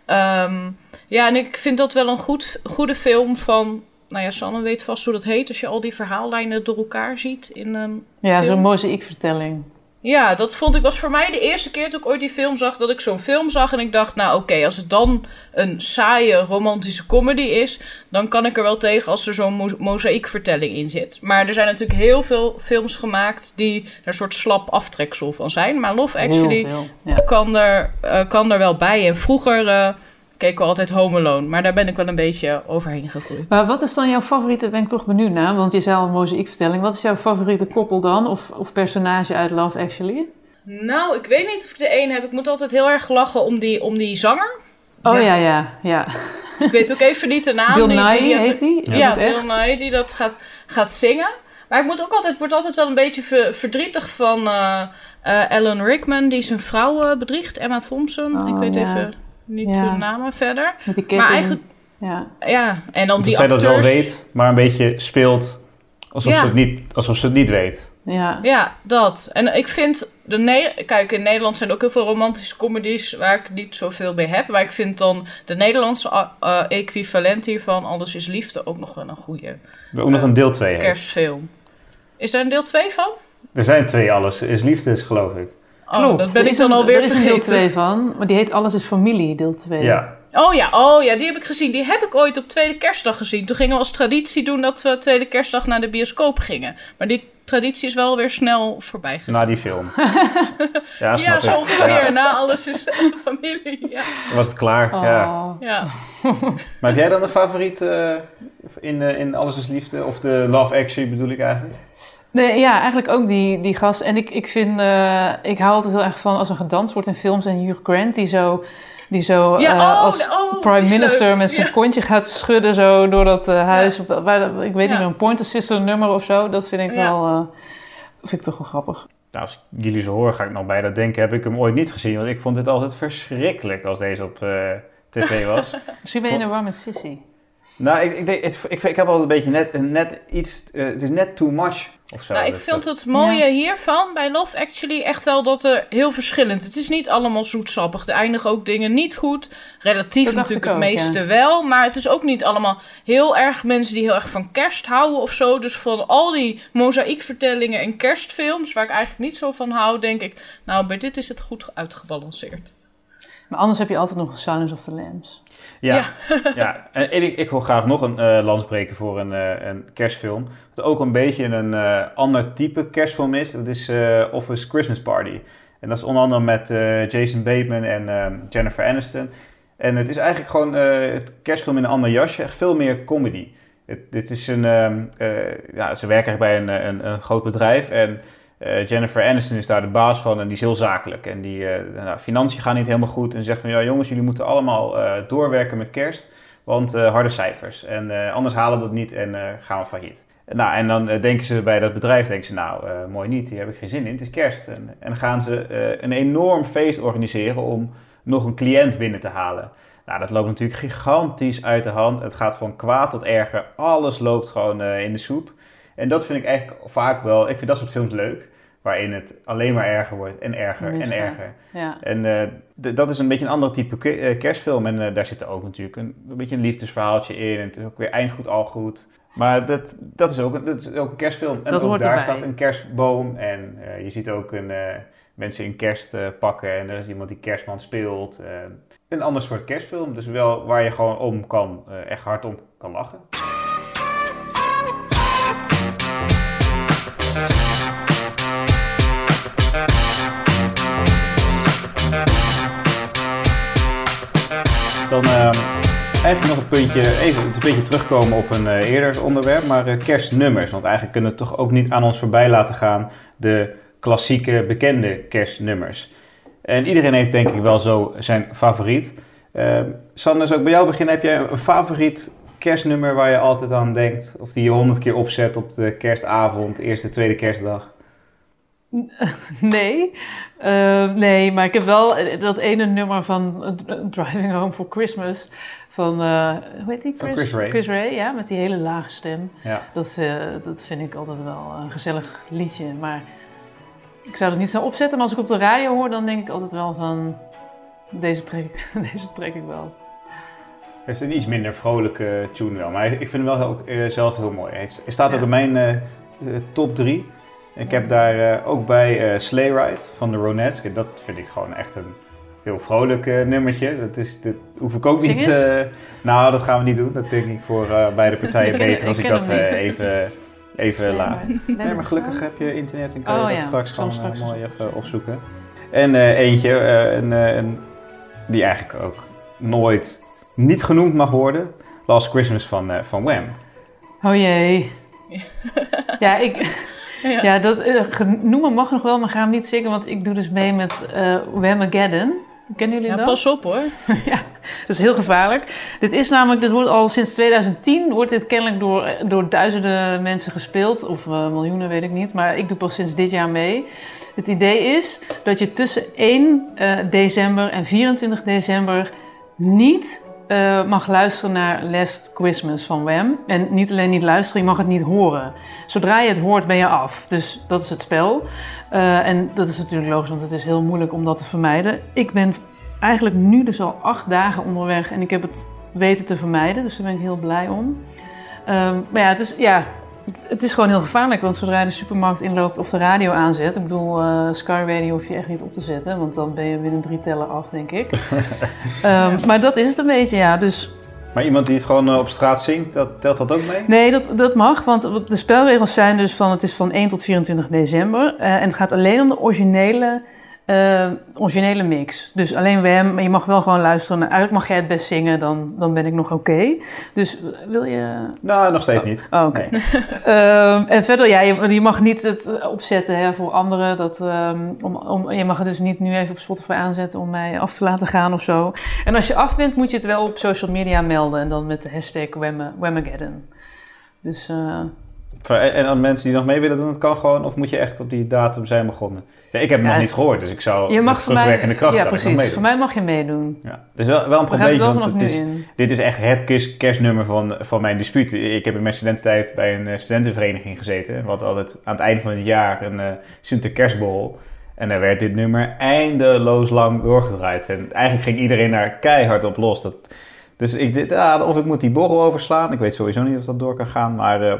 Speaker 2: Um, ja, en ik vind dat wel een goed, goede film van nou ja, Sanne weet vast hoe dat heet als je al die verhaallijnen door elkaar ziet in een
Speaker 3: Ja, zo'n mozaïekvertelling.
Speaker 2: Ja, dat vond ik was voor mij de eerste keer dat ik ooit die film zag, dat ik zo'n film zag en ik dacht, nou oké, okay, als het dan een saaie romantische comedy is, dan kan ik er wel tegen als er zo'n mo mozaïekvertelling in zit. Maar er zijn natuurlijk heel veel films gemaakt die er een soort slap aftreksel van zijn. Maar Love Actually ja. kan, er, uh, kan er wel bij. En vroeger... Uh, keken we altijd Home Alone. Maar daar ben ik wel een beetje overheen gegroeid.
Speaker 3: Maar wat is dan jouw favoriete, ben ik toch benieuwd naar, want je zei al een mozaïekvertelling. Wat is jouw favoriete koppel dan, of, of personage uit Love Actually?
Speaker 2: Nou, ik weet niet of ik de een heb. Ik moet altijd heel erg lachen om die, om die zanger.
Speaker 3: Oh ja, ja, ja. ja.
Speaker 2: Ik weet ook even niet de naam.
Speaker 3: Bill
Speaker 2: die,
Speaker 3: Nye
Speaker 2: die,
Speaker 3: heet hij?
Speaker 2: Ja, ja Bill Nye, die dat gaat, gaat zingen. Maar ik moet ook altijd, word altijd wel een beetje ver, verdrietig van uh, uh, Alan Rickman, die zijn vrouw uh, bedriegt, Emma Thompson.
Speaker 3: Oh,
Speaker 2: ik weet
Speaker 3: ja.
Speaker 2: even niet
Speaker 3: Ja.
Speaker 2: de namen verder.
Speaker 3: Met die ketting.
Speaker 2: Maar eigenlijk,
Speaker 3: Ja.
Speaker 2: ja, en dan
Speaker 1: Dat
Speaker 2: die
Speaker 1: zij dat wel weet, maar een beetje speelt alsof,
Speaker 2: Ja.
Speaker 1: ze, het niet, alsof ze het niet weet.
Speaker 3: Ja.
Speaker 2: Ja, dat. En ik vind, de ne kijk, in Nederland zijn er ook heel veel romantische comedies waar ik niet zoveel mee heb. Maar ik vind dan de Nederlandse uh, equivalent hiervan, Alles is Liefde, ook nog wel een goede
Speaker 1: We hebben ook nog een deel 2 heeft.
Speaker 2: kerstfilm. Is daar een deel 2 van?
Speaker 1: Er zijn twee Alles is Liefdes, geloof ik.
Speaker 2: Oh,
Speaker 3: Klopt.
Speaker 2: dat ben ik
Speaker 3: is
Speaker 2: dan alweer
Speaker 3: Er is een deel
Speaker 2: vergeten.
Speaker 3: 2 van, maar die heet Alles is Familie, deel 2.
Speaker 1: Ja.
Speaker 2: Oh ja, oh ja, die heb ik gezien. Die heb ik ooit op tweede kerstdag gezien. Toen gingen we als traditie doen dat we tweede kerstdag naar de bioscoop gingen. Maar die traditie is wel weer snel voorbij gegaan.
Speaker 1: Na die film. ja, snap
Speaker 2: ja, zo ongeveer.
Speaker 1: Ja,
Speaker 2: Na alles is familie. Ja.
Speaker 1: dan was het klaar.
Speaker 3: Oh.
Speaker 1: Ja.
Speaker 2: ja.
Speaker 1: Maar heb jij dan een favoriet eh, in, eh, in Alles is Liefde? Of de Love Actually bedoel ik eigenlijk?
Speaker 3: Nee, ja, eigenlijk ook die, die gast. En ik, ik vind, eh, ik hou altijd heel erg van als er gedanst wordt in films en Hugh Grant die zo, die zo
Speaker 2: Ja,
Speaker 3: eh,
Speaker 2: oh,
Speaker 3: als
Speaker 2: oh,
Speaker 3: prime
Speaker 2: is
Speaker 3: minister
Speaker 2: leuk.
Speaker 3: met zijn
Speaker 2: Ja.
Speaker 3: kontje gaat schudden zo door dat eh, huis. Waar, ik weet
Speaker 2: Ja.
Speaker 3: niet meer, een Pointer Sister nummer of zo. Dat vind ik
Speaker 2: Ja.
Speaker 3: wel, eh, vind ik toch wel grappig.
Speaker 1: Nou, als ik jullie zo horen, ga ik nog bij dat denken. Heb ik hem ooit niet gezien. Want ik vond dit altijd verschrikkelijk als deze op eh, tv was.
Speaker 3: Misschien ben je in de war met Sissy.
Speaker 1: nou, ik, ik, denk- het- ik, ik heb altijd een beetje net, net iets... eh, het is net too much of zo.
Speaker 2: Nou, ik
Speaker 1: Dus
Speaker 2: vind
Speaker 1: dat-
Speaker 2: het mooie hiervan bij Love Actually echt wel dat er heel verschillend. Het is niet allemaal zoetsappig. Er eindigen ook dingen niet goed. Relatief natuurlijk het meeste
Speaker 3: ja.
Speaker 2: wel. Maar het is ook niet allemaal heel erg mensen die heel erg van kerst houden of zo. Dus van al die mozaïekvertellingen en kerstfilms, waar ik eigenlijk niet zo van hou, denk ik, nou, bij dit is het goed uitgebalanceerd.
Speaker 3: Maar anders heb je altijd nog Silence of the Lambs.
Speaker 1: Ja, ja. En ik, ik wil graag nog een eh lans breken voor een, eh, een kerstfilm. Wat ook een beetje een eh, ander type kerstfilm is. Dat is Office Christmas Party. En dat is onder andere met Jason Bateman en ehm, Jennifer Aniston. En het is eigenlijk gewoon het kerstfilm in een ander jasje. Echt veel meer comedy. Het, dit is een, ehm, eh, ja, ze werken eigenlijk bij een, een, een groot bedrijf. En eh, Jennifer Aniston is daar de baas van en die is heel zakelijk. En die eh, nou, financiën gaan niet helemaal goed. En ze zegt van ja jongens, jullie moeten allemaal eh, doorwerken met kerst. Want harde cijfers. En anders halen we het niet en gaan we failliet. Nou, en dan denken ze bij dat bedrijf, denken ze nou, mooi niet, hier heb ik geen zin in, het is kerst. En, en gaan ze een enorm feest organiseren om nog een cliënt binnen te halen. Nou, dat loopt natuurlijk gigantisch uit de hand. Het gaat van kwaad tot erger. Alles loopt gewoon in de soep. En dat vind ik eigenlijk vaak wel, ik vind dat soort films leuk. Waarin het alleen maar erger wordt en erger en erger.
Speaker 3: Ja.
Speaker 1: En eh, dat is een beetje een ander type eh, kerstfilm. En eh, daar zit er ook natuurlijk een, een beetje een liefdesverhaaltje in. En het is ook weer eind goed, al goed. Maar dat, dat, is, ook een, dat is ook een kerstfilm. En
Speaker 3: Dat
Speaker 1: ook daar
Speaker 3: erbij.
Speaker 1: staat een kerstboom. En je ziet ook een, mensen in kerstpakken. en er is iemand die kerstman speelt. Een ander soort kerstfilm. Dus wel waar je gewoon om kan, echt hard om kan lachen. Dan eh, eigenlijk nog een puntje, even een beetje terugkomen op een eh, eerder onderwerp, maar eh, kerstnummers. Want eigenlijk kunnen we toch ook niet aan ons voorbij laten gaan, de klassieke bekende kerstnummers. En iedereen heeft denk ik wel zo zijn favoriet. Eh Sander, zou ik bij jou beginnen? Heb jij een favoriet kerstnummer waar je altijd aan denkt? Of die je honderd keer opzet op de kerstavond, eerste, tweede kerstdag?
Speaker 3: Nee, Eh, nee, maar ik heb wel eh, dat ene nummer van Driving Home for Christmas van, eh, hoe heet die?
Speaker 1: Chris Ray.
Speaker 3: Chris Ray, ja, met die hele lage stem.
Speaker 1: Ja.
Speaker 3: Dat, eh, dat vind ik altijd wel een gezellig liedje, maar ik zou het niet zo opzetten. Maar als ik op de radio hoor, dan denk ik altijd wel van, deze trek, ik- deze trek ik wel.
Speaker 1: heeft een iets minder vrolijke tune wel. Maar ik vind hem wel ook, zelf heel mooi. Hij hij staat ook
Speaker 3: Ja.
Speaker 1: in mijn top 3. Ik heb daar eh, ook bij eh Sleigh Ride van de Ronettes. Dat vind ik gewoon echt een heel vrolijk eh, nummertje. Dat, is, dat hoef ik ook
Speaker 3: Zing
Speaker 1: niet... eh, nou, dat gaan we niet doen. Dat denk ik voor eh, beide partijen beter als
Speaker 3: ik
Speaker 1: dat eh, even, even laat. Nee, maar gelukkig heb je internet en kan je
Speaker 3: Oh
Speaker 1: dat
Speaker 3: ja,
Speaker 1: straks gewoon mooi even opzoeken. En eh, eentje, eh, een, eh, een, die eigenlijk ook nooit niet genoemd mag worden. Last Christmas van, eh, van Wham.
Speaker 3: Oh jee. Ja, ik...
Speaker 2: Ja.
Speaker 3: Ja, dat eh, noemen mag nog wel, maar ga hem niet zingen, want ik doe dus mee met eh Whamageddon. Kennen jullie
Speaker 2: Ja,
Speaker 3: dat?
Speaker 2: pas op hoor.
Speaker 3: Dat is heel gevaarlijk. Dit is namelijk, dit wordt al sinds 2010, wordt dit kennelijk door, door duizenden mensen gespeeld. Of eh, miljoenen, weet ik niet. Maar ik doe pas sinds dit jaar mee. Het idee is dat je tussen 1 eh, december en 24 december niet eh, mag luisteren naar Last Christmas van Wham. En niet alleen niet luisteren, je mag het niet horen. Zodra je het hoort, ben je af. Dus dat is het spel. Eh, en dat is natuurlijk logisch, want het is heel moeilijk om dat te vermijden. Ik ben eigenlijk nu dus al acht dagen onderweg en ik heb het weten te vermijden. Dus daar ben ik heel blij om. Ehm, maar ja, het is, ja, het is gewoon heel gevaarlijk, want zodra je de supermarkt inloopt of de radio aanzet, ik bedoel, uh, Sky Radio hoef je echt niet op te zetten, want dan ben je binnen drie tellen af, denk ik. um, maar dat is het een beetje, ja. Dus
Speaker 1: maar iemand die het gewoon eh, op straat zingt, dat, telt dat ook mee?
Speaker 3: Nee, dat, dat mag, want de spelregels zijn dus van het is van 1 tot 24 december. Uh, en het gaat alleen om de originele uh, originele mix. Dus alleen Wem, maar je mag wel gewoon luisteren naar uit. Mag jij het best zingen, dan, dan ben ik nog oké. Dus wil je...
Speaker 1: Nou, nog steeds niet.
Speaker 3: Oh, oké. uh, en verder, ja, je, je, mag niet het opzetten hè, voor anderen. Dat, um, om, om, je mag het dus niet nu even op Spotify aanzetten om mij af te laten gaan of zo. En als je af bent, moet je het wel op social media melden. En dan met de hashtag Wemageddon. Dus... Uh,
Speaker 1: en aan mensen die nog mee willen doen, dat kan gewoon? Of moet je echt op die datum zijn begonnen? Ja, ik heb hem nog niet gehoord, dus ik zou
Speaker 3: je mag
Speaker 1: terugwerkende kracht
Speaker 3: Ja, precies. Voor mij mag je meedoen.
Speaker 1: Ja, het is wel, wel een probleem, want het is, dit is echt het kerstnummer van, van mijn dispuut. Ik heb in mijn studententijd bij een eh, studentenvereniging gezeten. We hadden altijd aan het einde van het jaar een uh, Sinterkerstborrel. En daar werd dit nummer eindeloos lang doorgedraaid. En eigenlijk ging iedereen daar keihard op los. Dat, dus ik dacht, ah, of ik moet die borrel overslaan. Ik weet sowieso niet of dat door kan gaan, maar... Uh,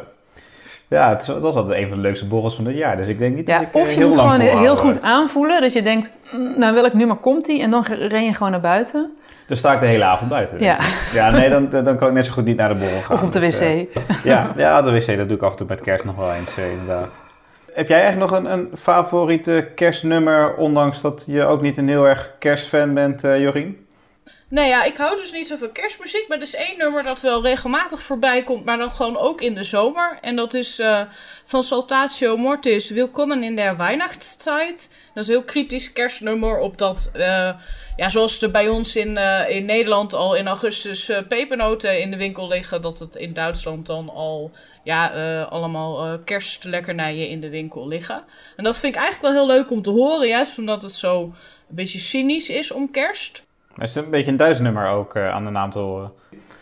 Speaker 1: ja, het was altijd een van de leukste borrels van het jaar. Dus ik denk niet
Speaker 3: ja,
Speaker 1: dat ik
Speaker 3: Of je moet gewoon heel goed aanvoelen. Dat je denkt, mm, nou welk nummer komt die? En dan ren je gewoon naar buiten.
Speaker 1: Dan sta ik de hele avond buiten. Ja, ja nee, dan, dan kan ik net zo goed niet naar de borrel gaan.
Speaker 3: Of op de
Speaker 1: dus,
Speaker 3: wc.
Speaker 1: Uh, ja, ja, de wc, dat doe ik af en toe met kerst nog wel eens, uh, inderdaad. Heb jij echt nog een, een favoriete kerstnummer, ondanks dat je ook niet een heel erg kerstfan bent, uh, Jorien?
Speaker 2: Nee, ja, ik hou dus niet zo van kerstmuziek. Maar er is één nummer dat wel regelmatig voorbij komt. Maar dan gewoon ook in de zomer. En dat is uh, van Saltatio Mortis. Willkommen in der Weihnachtszeit. Dat is een heel kritisch kerstnummer. Op dat, uh, ja, zoals er bij ons in, uh, in Nederland al in augustus pepernoten in de winkel liggen. Dat het in Duitsland dan al ja, allemaal kerstlekkernijen in de winkel liggen. En dat vind ik eigenlijk wel heel leuk om te horen. Juist omdat het zo een beetje cynisch is om kerst.
Speaker 1: Het is een beetje een Duits nummer ook uh, aan de naam te horen.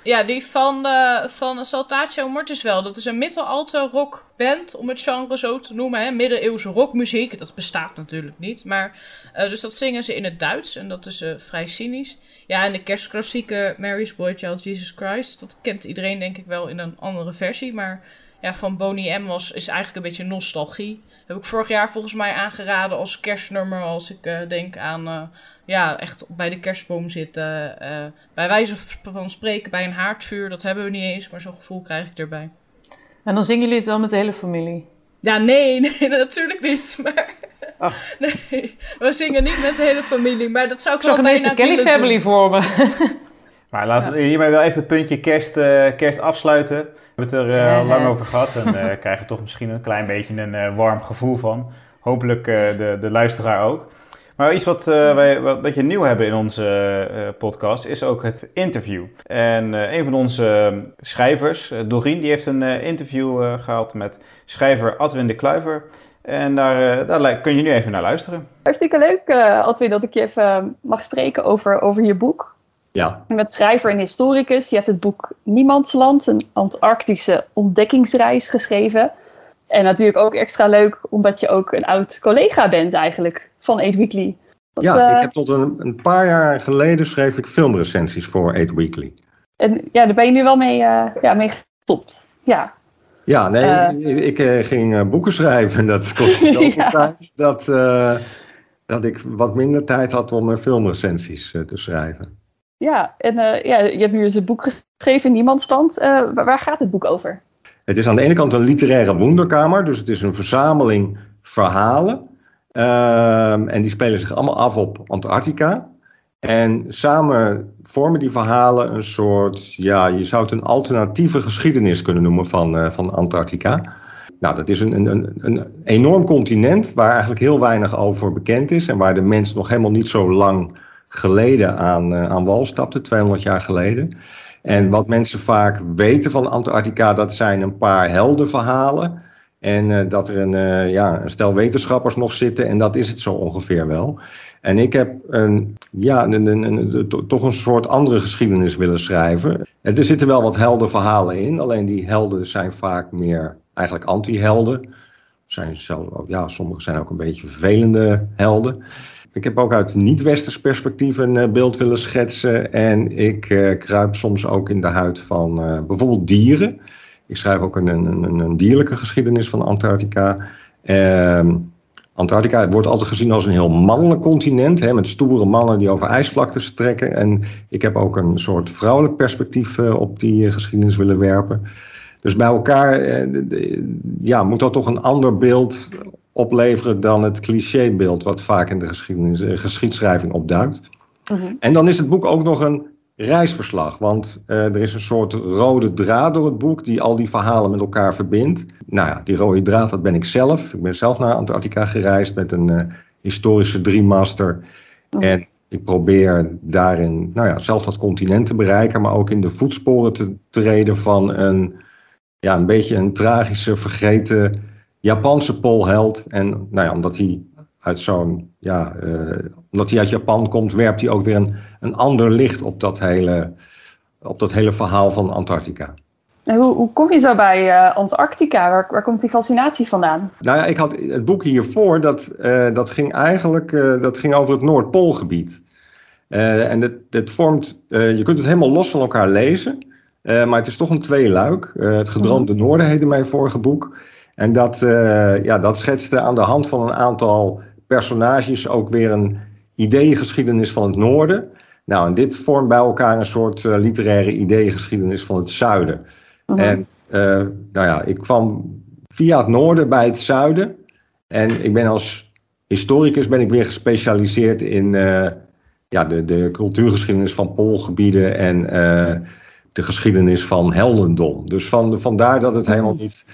Speaker 2: Ja, die van, uh, van Saltatio Mortis wel. Dat is een middel-alto rockband, om het genre zo te noemen. Hè. Middeleeuwse rockmuziek, dat bestaat natuurlijk niet. Maar, uh, dus dat zingen ze in het Duits en dat is vrij cynisch. Ja, en de kerstklassieke Mary's Boy Child Jesus Christ, dat kent iedereen denk ik wel in een andere versie. Maar ja, van Boney M was, is eigenlijk een beetje nostalgie. Heb ik vorig jaar volgens mij aangeraden als kerstnummer. Als ik uh, denk aan, uh, ja, echt bij de kerstboom zitten. Uh, bij wijze van spreken bij een haardvuur. Dat hebben we niet eens, maar zo'n gevoel krijg ik erbij.
Speaker 3: En dan zingen jullie het wel met de hele familie?
Speaker 2: Ja, nee, nee natuurlijk niet. Maar oh. nee, we zingen niet met de hele familie. Maar dat zou ik, ik wel bijna
Speaker 3: Kelly Family voor me.
Speaker 1: Maar laten we hiermee wel even het puntje kerst, kerst afsluiten. We hebben het er uh, lang over gehad en uh, krijgen toch misschien een klein beetje een uh, warm gevoel van. Hopelijk de, de luisteraar ook. Maar iets wat wij wat, wat je nieuw hebben in onze podcast is ook het interview. En een van onze schrijvers, Dorien, die heeft een interview gehad met schrijver Adwin de Kluiver. En daar, daar kun je nu even naar luisteren.
Speaker 4: Hartstikke leuk, Adwin, dat ik je even mag spreken over, over je boek.
Speaker 1: Ja.
Speaker 4: Met schrijver en historicus. Je hebt het boek Niemandsland, een Antarctische ontdekkingsreis geschreven. En natuurlijk ook extra leuk omdat je ook een oud collega bent eigenlijk van Eight Weekly.
Speaker 5: ja, ik eh, heb tot een, een, paar jaar geleden schreef ik filmrecensies voor Eight Weekly.
Speaker 4: En ja, daar ben je nu wel mee, uh, ja, mee gestopt. Ja.
Speaker 5: Ja, nee, uh, ik, ik ging boeken schrijven. Dat kostte zoveel ja. tijd dat, dat ik wat minder tijd had om filmrecensies te schrijven.
Speaker 4: Ja, en uh, ja, je hebt nu eens een boek geschreven, Niemandstand. Uh, waar gaat het boek over?
Speaker 5: Het is aan de ene kant een literaire wonderkamer, dus het is een verzameling verhalen. Uh, en die spelen zich allemaal af op Antarctica. En samen vormen die verhalen een soort, ja, je zou het een alternatieve geschiedenis kunnen noemen van, uh, van Antarctica. Nou, dat is een, een, een enorm continent waar eigenlijk heel weinig over bekend is en waar de mens nog helemaal niet zo lang geleden aan, uh, aan wal stapte, 200 jaar geleden. En wat mensen vaak weten van Antarctica, dat zijn een paar heldenverhalen. En uh, dat er een, uh, ja, een stel wetenschappers nog zitten, en dat is het zo ongeveer wel. En ik heb een, ja, een, een, toch een soort andere geschiedenis willen schrijven. En er zitten wel wat heldenverhalen in, alleen die helden zijn vaak meer eigenlijk anti-helden. Zijn zelf, ja, sommige zijn ook een beetje vervelende helden. Ik heb ook uit niet-westers perspectief een uh, beeld willen schetsen. En ik uh, kruip soms ook in de huid van uh, bijvoorbeeld dieren. Ik schrijf ook een, een, een dierlijke geschiedenis van Antarctica. Ehm, Antarctica wordt altijd gezien als een heel mannelijk continent, hè, met stoere mannen die over ijsvlaktes trekken. En ik heb ook een soort vrouwelijk perspectief op die geschiedenis willen werpen. Dus bij elkaar ja, moet dat toch een ander beeld opleveren dan het clichébeeld wat vaak in de geschiedenis, geschiedschrijving opduikt. -huh. Mhm. En dan is het boek ook nog een reisverslag. Want uh, er is een soort rode draad door het boek die al die verhalen met elkaar verbindt. Nou ja, die rode draad, dat ben ik zelf. Ik ben zelf naar Antarctica gereisd met een uh, historische driemaster. Oh. En ik probeer daarin, nou ja, zelf dat continent te bereiken, maar ook in de voetsporen te treden van een, ja, een beetje een tragische, vergeten Japanse poolheld. En nou ja, omdat hij uit zo'n, ja, uh, omdat hij uit Japan komt, werpt hij ook weer een een ander licht op dat hele, op dat hele verhaal van Antarctica.
Speaker 4: En hoe, hoe kom je zo bij uh, Antarctica? Waar, waar komt die fascinatie vandaan?
Speaker 5: Nou ja, ik had het boek hiervoor, dat, uh, dat ging eigenlijk dat ging over het Noordpoolgebied. en het vormt, je kunt het helemaal los van elkaar lezen, maar het is toch een tweeluik. het Gedroomde mm. Noorden heette mijn vorige boek. En dat, ja, dat schetste aan de hand van een aantal personages ook weer een ideeëngeschiedenis van het Noorden. Nou, en dit vormt bij elkaar een soort uh, literaire ideegeschiedenis van het zuiden. Uh En uh, nou ja, ik kwam via het noorden bij het zuiden. En ik ben als historicus ben ik weer gespecialiseerd in ja, de, de cultuurgeschiedenis van poolgebieden en de geschiedenis van heldendom. Dus van, vandaar dat het helemaal niet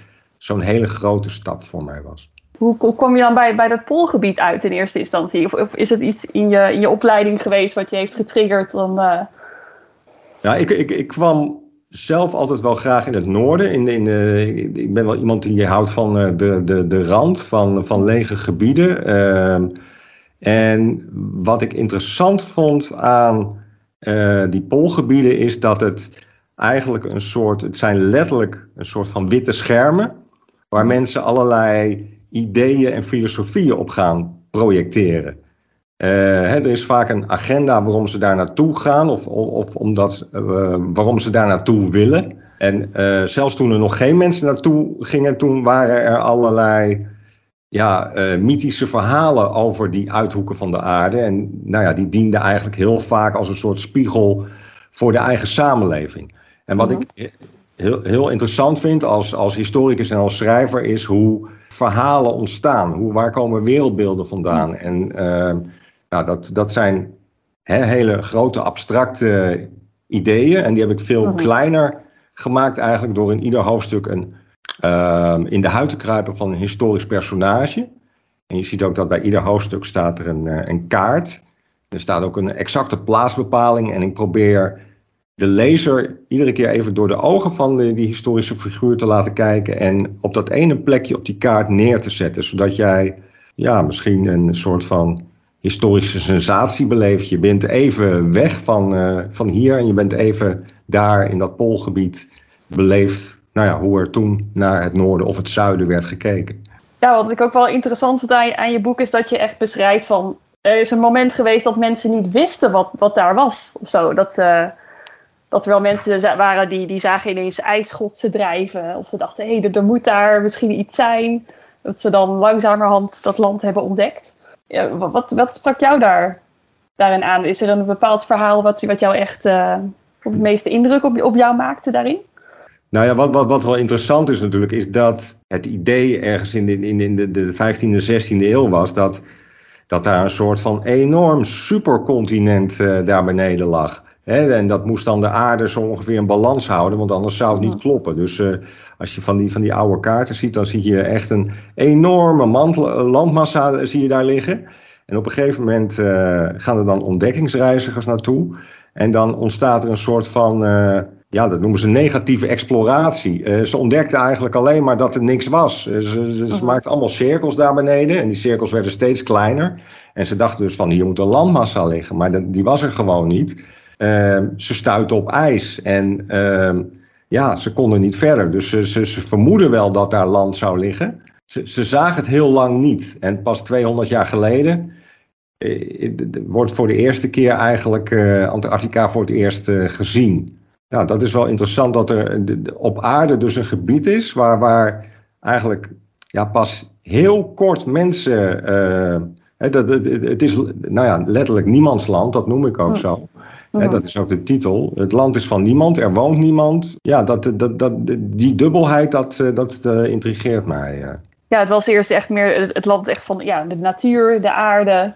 Speaker 5: zo'n hele grote stap voor mij was.
Speaker 4: Hoe, hoe kom je dan bij, bij dat poolgebied uit in eerste instantie? Of, of, is het iets in je, in je opleiding geweest wat je heeft getriggerd? Dan, uh...
Speaker 5: Ja, ik, ik, ik kwam zelf altijd wel graag in het noorden. In, in, uh, ik ben wel iemand die houdt van uh, de, de, de rand van, van lege gebieden. Ehm, en wat ik interessant vond aan die poolgebieden is dat het eigenlijk een soort, het zijn letterlijk een soort van witte schermen, waar mensen allerlei ideeën en filosofieën op gaan projecteren. Uh, hè, er is vaak een agenda waarom ze daar naartoe gaan of, of omdat, uh, waarom ze daar naartoe willen. En uh, zelfs toen er nog geen mensen naartoe gingen, toen waren er allerlei ja, mythische verhalen over die uithoeken van de aarde. En nou ja, die dienden eigenlijk heel vaak als een soort spiegel voor de eigen samenleving. En wat ik heel, heel interessant vind als, als historicus en als schrijver is hoe verhalen ontstaan. Hoe, waar komen wereldbeelden vandaan? En uh, nou, dat, dat zijn hele grote abstracte ideeën. En die heb ik veel kleiner gemaakt eigenlijk door in ieder hoofdstuk een, uh, in de huid te kruipen van een historisch personage. En je ziet ook dat bij ieder hoofdstuk staat er een, uh, een kaart. Er staat ook een exacte plaatsbepaling. En ik probeer de lezer iedere keer even door de ogen van die historische figuur te laten kijken en op dat ene plekje op die kaart neer te zetten, zodat jij ja, misschien een soort van historische sensatie beleeft. Je bent even weg van, uh, van hier en je bent even daar in dat poolgebied beleefd nou ja, hoe er toen naar het noorden of het zuiden werd gekeken.
Speaker 4: Ja, wat ik ook wel interessant vond aan je, boek is dat je echt beschrijft van er is een moment geweest dat mensen niet wisten wat, wat daar was of zo. Dat, uh, dat er wel mensen waren die, die zagen ineens ijsschotsen drijven. Of ze dachten, hé, hey, er, moet daar misschien iets zijn. Dat ze dan langzamerhand dat land hebben ontdekt. Ja, wat, wat sprak jou daar, daarin aan? Is er een bepaald verhaal wat, wat jou echt uh, het meeste indruk op, op jou maakte daarin?
Speaker 5: Nou ja, wat, wat, wat wel interessant is natuurlijk, is dat het idee ergens in de, in, in de, de 15e, 16e eeuw was dat, dat daar een soort van enorm supercontinent uh, daar beneden lag en dat moest dan de aarde zo ongeveer in balans houden, want anders zou het niet kloppen. Dus uh, als je van die, van die oude kaarten ziet, dan zie je echt een enorme mantel, landmassa zie je daar liggen. En op een gegeven moment uh, gaan er dan ontdekkingsreizigers naartoe. En dan ontstaat er een soort van, uh, ja, dat noemen ze negatieve exploratie. ze ontdekten eigenlijk alleen maar dat er niks was. ze, ze, ze maakten allemaal cirkels daar beneden en die cirkels werden steeds kleiner. En ze dachten dus van hier moet een landmassa liggen, maar die was er gewoon niet. Ehm, ze stuiten op ijs en ehm, ja, ze konden niet verder. Dus ze, ze, ze, vermoeden wel dat daar land zou liggen. Ze, ze zagen het heel lang niet. En pas 200 jaar geleden eh, wordt voor de eerste keer eigenlijk uh, Antarctica voor het eerst uh, gezien. ja, dat is wel interessant dat er op aarde dus een gebied is waar, waar eigenlijk ja, pas heel kort mensen. Uh, dat, het, het is nou ja, letterlijk niemandsland, dat noem ik ook zo. Dat is ook de titel. Het land is van niemand, er woont niemand. Ja, dat, dat, dat, die dubbelheid, dat, eh, dat uh, intrigeert mij.
Speaker 4: Ja, het was eerst echt meer het land echt van ja, de natuur, de aarde,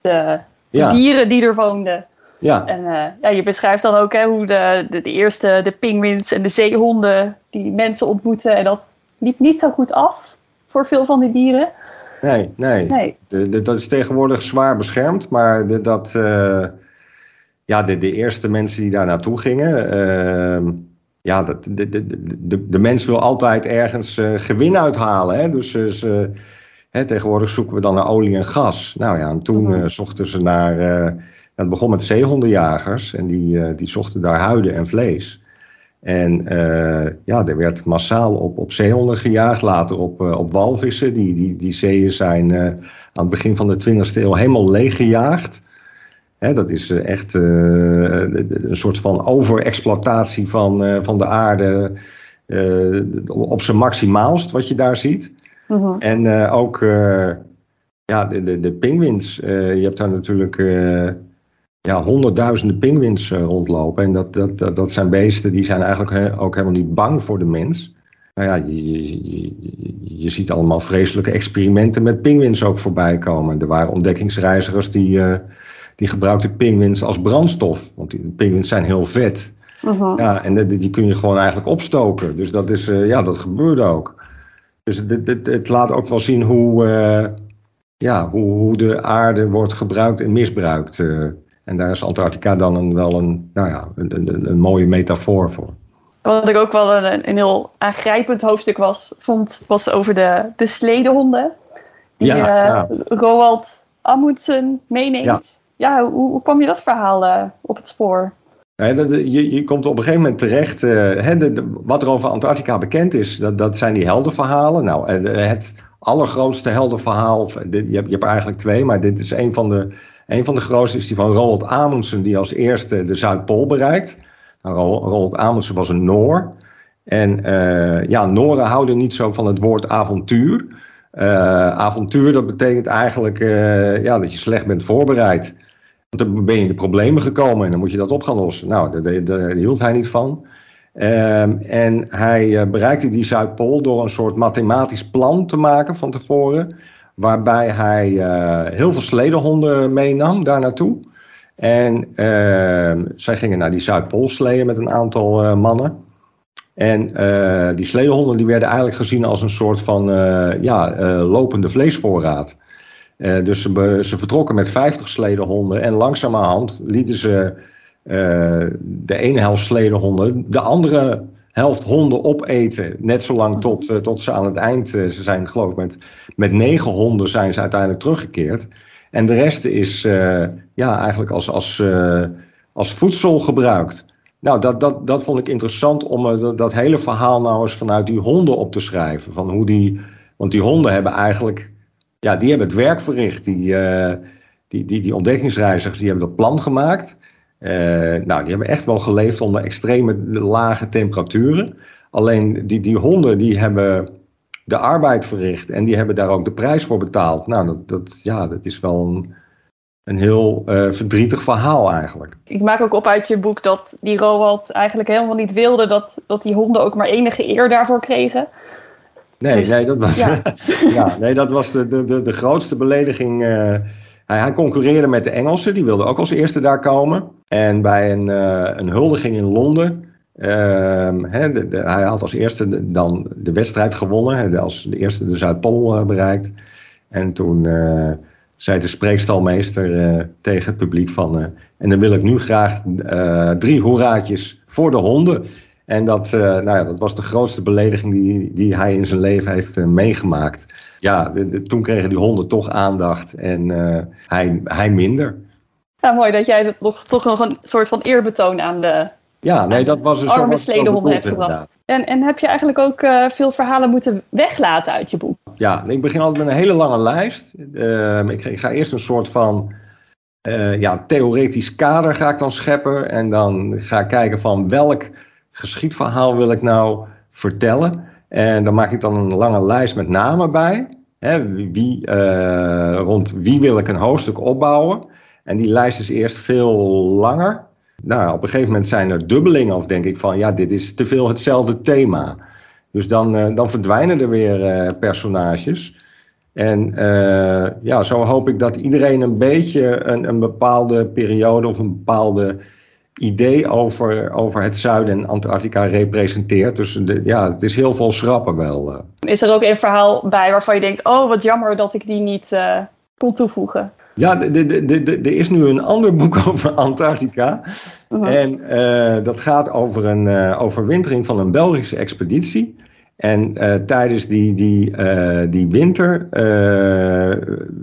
Speaker 4: de, dieren die er woonden. Ja. En uh, ja, je beschrijft dan ook hè, hoe de, de, de eerste, de pinguïns en de zeehonden, die mensen ontmoeten. En dat liep niet zo goed af voor veel van die dieren.
Speaker 5: Nee, nee. nee. De, de, dat is tegenwoordig zwaar beschermd, maar de, dat, ja, de, de eerste mensen die daar naartoe gingen, uh, ja, dat, de, de, de, de mens wil altijd ergens uh, gewin uithalen. Hè? Dus ze, hè, tegenwoordig zoeken we dan naar olie en gas. Nou ja, en toen mhm. zochten ze naar het begon met zeehondenjagers en die, die zochten daar huiden en vlees. En ja, er werd massaal op, op zeehonden gejaagd, later op, op walvissen. Die, die, die zeeën zijn aan het begin van de 20e eeuw helemaal leeggejaagd. Hè, dat is echt een soort van overexploitatie van, van de aarde op zijn maximaalst, wat je daar ziet. -huh. En ook ja, de, de, de pinguïns. je hebt daar natuurlijk ja, honderdduizenden pinguïns uh, rondlopen. En dat, dat, dat, dat, zijn beesten die zijn eigenlijk ook helemaal niet bang voor de mens. Nou ja, je, je, je, ziet allemaal vreselijke experimenten met pinguïns ook voorbij komen. Er waren ontdekkingsreizigers die, uh, die gebruikten pinguïns als brandstof. Want die pinguïns zijn heel vet. Uh-huh. Ja, en die, die kun je gewoon eigenlijk opstoken. Dus dat, is, uh, ja, dat gebeurde ook. Dus het, het, het laat ook wel zien hoe, ja, hoe, hoe de aarde wordt gebruikt en misbruikt. En daar is Antarctica dan een, wel een, nou ja, een, een, een mooie metafoor voor.
Speaker 4: Wat ik ook wel een, een heel aangrijpend hoofdstuk was, vond, was over de, de sledehonden. Die ja, uh, ja. Roald Amundsen meeneemt. Ja, hoe, kwam je dat verhaal uh, op het spoor?
Speaker 5: Ja, dat, je, komt op een gegeven moment terecht. Hè, de, wat er over Antarctica bekend is, dat, dat zijn die heldenverhalen. Nou, het allergrootste heldenverhaal, je hebt, je hebt eigenlijk twee, maar dit is een van de een van de grootste is die van Roald Amundsen, die als eerste de Zuidpool bereikt. Nou, Roald Amundsen was een Noor. En ja, Noren houden niet zo van het woord avontuur. Uh, avontuur, dat betekent eigenlijk ja, dat je slecht bent voorbereid. Want dan ben je in de problemen gekomen en dan moet je dat op gaan lossen. Nou, daar, hield hij niet van. Ehm, en hij bereikte die Zuidpool door een soort mathematisch plan te maken van tevoren. Waarbij hij uh, heel veel sledehonden meenam daar naartoe. En uh, zij gingen naar die Zuidpool sleeën met een aantal uh, mannen. En die sledehonden die werden eigenlijk gezien als een soort van ja, lopende vleesvoorraad. Dus ze, ze, vertrokken met 50 sledehonden en langzamerhand lieten ze de ene helft sledehonden de andere helft honden opeten. Net zolang tot, uh, tot ze aan het eind, ze zijn geloof ik met, met negen honden zijn ze uiteindelijk teruggekeerd. En de rest is ja, eigenlijk als, als, als voedsel gebruikt. Nou, dat, dat, dat vond ik interessant om dat, dat, hele verhaal nou eens vanuit die honden op te schrijven. Van hoe die, want die honden hebben eigenlijk, ja, die hebben het werk verricht. Die, die, die, die ontdekkingsreizigers, die hebben dat plan gemaakt. Uh, nou, die hebben echt wel geleefd onder extreme lage temperaturen. Alleen die, die honden die hebben de arbeid verricht en die hebben daar ook de prijs voor betaald. Nou, dat, dat, ja, dat is wel een, een heel uh, verdrietig verhaal eigenlijk.
Speaker 4: Ik maak ook op uit je boek dat die Roald eigenlijk helemaal niet wilde dat, dat die honden ook maar enige eer daarvoor kregen.
Speaker 5: Nee, nee, dat was, ja. ja. nee, dat was de, de, de, grootste belediging. Uh, hij, hij, concurreerde met de Engelsen, die wilden ook als eerste daar komen. En bij een, uh, een huldiging in Londen, uh, de, de, hij had als eerste dan de wedstrijd gewonnen, he, als de eerste de Zuidpool uh, bereikt. En toen eh, zei de spreekstalmeester tegen het publiek van, en dan wil ik nu graag drie hoeraatjes voor de honden. En dat, nou ja, dat was de grootste belediging die, die hij in zijn leven heeft meegemaakt. Ja, de, toen kregen die honden toch aandacht en hij, hij minder.
Speaker 4: Ja, mooi dat jij nog, toch nog een soort van eerbetoon aan de
Speaker 5: ja, nee, dat was een
Speaker 4: arme sledehonden hebt gebracht. En, en heb je eigenlijk ook veel verhalen moeten weglaten uit je boek?
Speaker 5: Ja, ik begin altijd met een hele lange lijst. Uh, ik, ik, ga eerst een soort van eh, ja, theoretisch kader ga ik dan scheppen. En dan ga ik kijken van welk geschiedverhaal wil ik nou vertellen. En dan maak ik dan een lange lijst met namen bij. Hè, wie, uh, rond wie wil ik een hoofdstuk opbouwen. En die lijst is eerst veel langer. Nou, op een gegeven moment zijn er dubbelingen of denk ik van ja, dit is te veel hetzelfde thema. Dus dan, uh, dan verdwijnen er weer uh, personages. En ja, zo hoop ik dat iedereen een beetje een, een bepaalde periode of een bepaalde idee over, over het zuiden en Antarctica representeert. Dus de, ja, het is heel veel schrappen wel.
Speaker 4: Is er ook een verhaal bij waarvan je denkt, oh wat jammer dat ik die niet uh, kon toevoegen?
Speaker 5: Ja, er is nu een ander boek over Antarctica. Uh -huh. En uh, dat gaat over een overwintering van een Belgische expeditie. En uh, tijdens die, die, uh, die winter uh,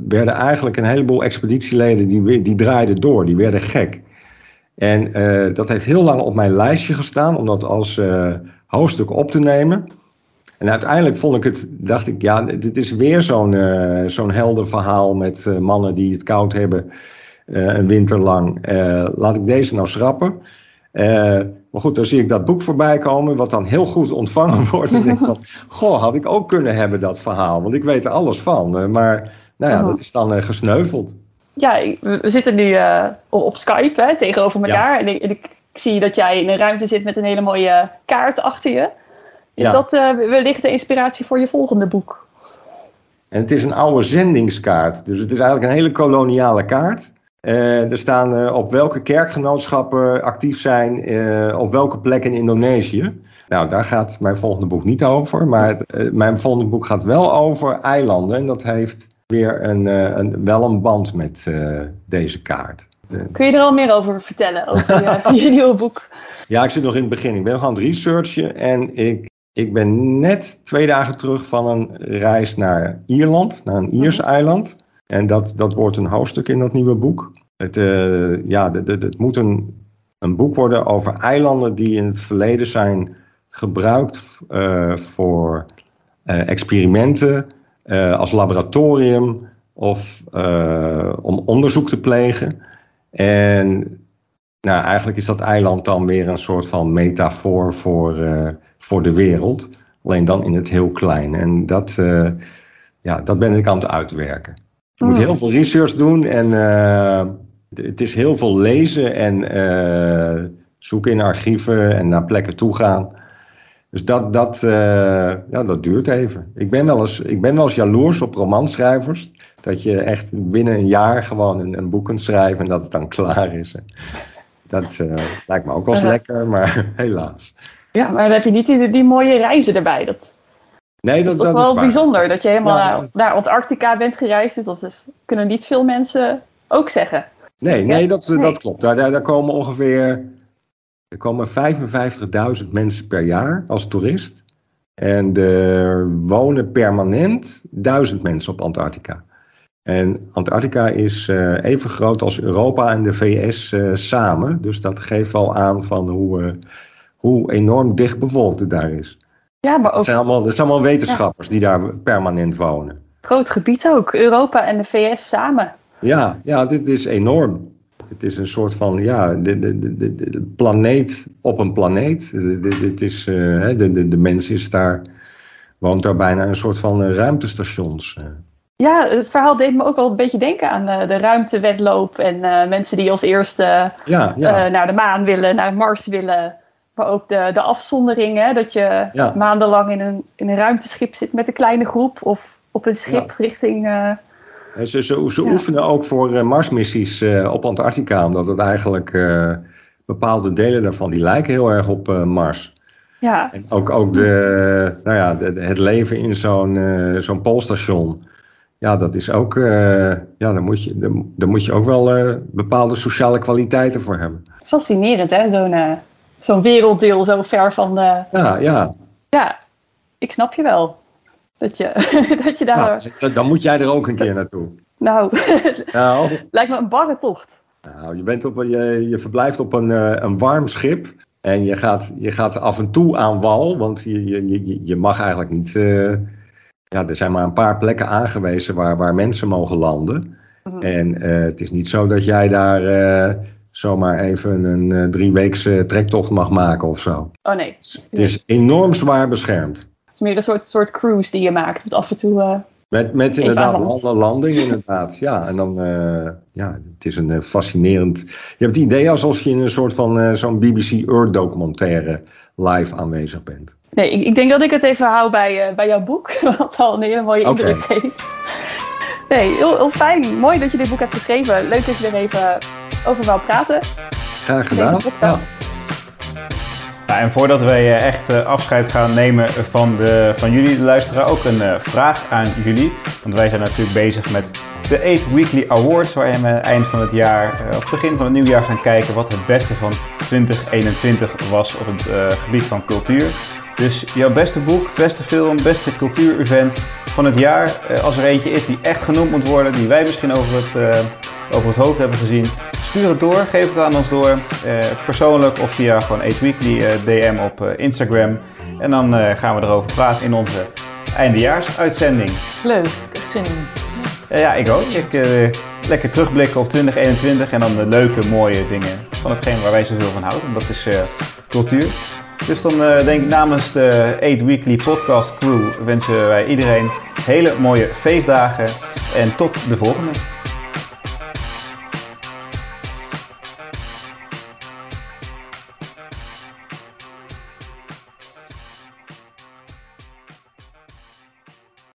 Speaker 5: werden eigenlijk een heleboel expeditieleden die, die draaiden door, die werden gek. En dat heeft heel lang op mijn lijstje gestaan om dat als hoofdstuk op te nemen. En uiteindelijk vond ik het, dacht ik, ja, dit is weer zo'n zo'n helder verhaal met mannen die het koud hebben een winter lang. laat ik deze nou schrappen. Maar goed, dan zie ik dat boek voorbij komen, wat dan heel goed ontvangen wordt. En denk van, goh, had ik ook kunnen hebben dat verhaal, want ik weet er alles van. Maar nou ja, oh. dat is dan uh, gesneuveld.
Speaker 4: Ja, we zitten nu uh, op Skype hè, tegenover elkaar. Ja. En, ik, en, ik, zie dat jij in een ruimte zit met een hele mooie kaart achter je. Is ja. dat uh, wellicht de inspiratie voor je volgende boek?
Speaker 5: En het is een oude zendingskaart. Dus het is eigenlijk een hele koloniale kaart. Uh, er staan op welke kerkgenootschappen actief zijn, op welke plek in Indonesië. Nou, daar gaat mijn volgende boek niet over. Maar het, mijn volgende boek gaat wel over eilanden. En dat heeft weer een, een wel een band met deze kaart.
Speaker 4: Kun je er al meer over vertellen, over je, je nieuwe boek?
Speaker 5: Ja, ik zit nog in het begin. Ik ben nog aan het researchen. En ik, ik ben net twee dagen terug van een reis naar Ierland, naar een Iers eiland. En dat, dat wordt een hoofdstuk in dat nieuwe boek. Het, uh, ja, de, de, het moet een, een boek worden over eilanden die in het verleden zijn gebruikt uh, voor uh, experimenten, als laboratorium of om onderzoek te plegen. En nou, eigenlijk is dat eiland dan weer een soort van metafoor voor, voor de wereld. Alleen dan in het heel klein. En dat, ja, dat ben ik aan het uitwerken. Je moet heel veel research doen en het is heel veel lezen en zoeken in archieven en naar plekken toe gaan. Dus dat, dat, uh, ja, dat duurt even. Ik ben, wel eens, ik ben wel eens jaloers op romanschrijvers. Dat je echt binnen een jaar gewoon een, een boek kunt schrijven en dat het dan klaar is. Dat lijkt me ook wel eens lekker, maar helaas.
Speaker 4: Ja, maar dan heb je niet die, die mooie reizen erbij. Dat,
Speaker 5: Nee,
Speaker 4: dat,
Speaker 5: dat
Speaker 4: is toch wel
Speaker 5: is
Speaker 4: bijzonder dat je helemaal
Speaker 5: Ja,
Speaker 4: naar,
Speaker 5: dat-
Speaker 4: naar Antarctica bent gereisd. Dat is, kunnen niet veel mensen ook zeggen.
Speaker 5: Nee, nee, dat,
Speaker 4: Nee.
Speaker 5: dat klopt. Daar, daar komen ongeveer er komen 55.000 mensen per jaar als toerist. En er wonen permanent 1000 mensen op Antarctica. En Antarctica is eh, even groot als Europa en de VS eh, samen. Dus dat geeft wel aan van hoe, eh, hoe enorm dicht bevolkt het daar is.
Speaker 4: Ja, maar ook
Speaker 5: Het zijn allemaal, het zijn allemaal wetenschappers die daar permanent wonen.
Speaker 4: groot gebied ook. Europa en de VS samen.
Speaker 5: Ja, ja, dit is enorm. Het is een soort van, ja, de, de, de, de, planeet op een planeet. Dit is, eh, de, de, de mens is daar, woont daar bijna een soort van eh, ruimtestations. eh.
Speaker 4: Ja, het verhaal deed me ook wel een beetje denken aan de ruimtewedloop. En mensen die als eerste
Speaker 5: Ja, ja,
Speaker 4: naar de maan willen, naar Mars willen. Maar ook de, de afzondering, hè, dat je
Speaker 5: Ja.
Speaker 4: maandenlang in een, in een ruimteschip zit met een kleine groep. Of op een schip richting...
Speaker 5: ze, ze, ze
Speaker 4: Ja.
Speaker 5: oefenen ook voor eh, Marsmissies eh, op Antarctica, omdat het eigenlijk eh, bepaalde delen daarvan, die lijken heel erg op Mars.
Speaker 4: ja,
Speaker 5: En ook, ook de, nou ja, de- het leven in zo'n zo'n poolstation. Ja, dat is ook. ja, daar moet je, daar, daar moet je ook wel bepaalde sociale kwaliteiten voor hebben.
Speaker 4: fascinerend hè, zo'n zo'n werelddeel zo ver van de...
Speaker 5: Ja, ja.
Speaker 4: Ja, ik snap je wel. Dat je, dat je daar...
Speaker 5: Nou, dan- moet jij er ook een keer naartoe.
Speaker 4: Nou,
Speaker 5: Nou,
Speaker 4: lijkt me een barre tocht.
Speaker 5: nou je, bent op, je, je verblijft op een, eh, een warm schip. En je gaat, je gaat af en toe aan wal, want je, je, je, je mag eigenlijk niet. eh, ja, er zijn maar een paar plekken aangewezen waar, waar mensen mogen landen.
Speaker 3: Mhm.
Speaker 5: En eh, het is niet zo dat jij daar zomaar even een drieweekse trektocht mag maken of zo.
Speaker 4: Oh nee,
Speaker 5: Het is enorm zwaar beschermd.
Speaker 4: Is meer een soort, soort cruise die je maakt. Met af en toe... eh,
Speaker 5: Met, met inderdaad een landing, inderdaad. Ja, en dan, eh, ja, het is een eh, fascinerend... Je hebt het idee alsof je in een soort van zo'n BBC Earth documentaire live aanwezig bent.
Speaker 4: Nee, ik, ik denk dat ik het even hou bij, bij jouw boek. Wat al een hele mooie indruk geeft. Nee, heel, heel fijn. Mooi dat je dit boek hebt geschreven. Leuk dat je er even over wou praten.
Speaker 5: Graag gedaan.
Speaker 4: Deze
Speaker 1: en voordat wij eh, echt eh, afscheid gaan nemen van, de, van jullie, de luisteraar, ook een eh, vraag aan jullie. Want wij zijn natuurlijk bezig met de 8 Weekly Awards, waarin we eind van het jaar, of begin van het nieuwjaar gaan kijken wat het beste van 2021 was op het gebied van cultuur. Dus jouw beste boek, beste film, beste cultuurevent van het jaar, als er eentje is die echt genoemd moet worden, die wij misschien over het, over het hoofd hebben gezien, stuur het door, geef het aan ons door, eh, persoonlijk of via gewoon 8 Weekly eh, DM op eh, Instagram. En dan gaan we erover praten in onze eindejaarsuitzending.
Speaker 3: Leuk, ik heb zin in.
Speaker 1: Ja, ik ook. Ik, lekker terugblikken op 2021 en dan de leuke, mooie dingen van hetgeen waar wij zoveel van houden. En dat is cultuur. Dus dan denk ik namens de 8 Weekly Podcast Crew wensen wij iedereen hele mooie feestdagen en tot de volgende.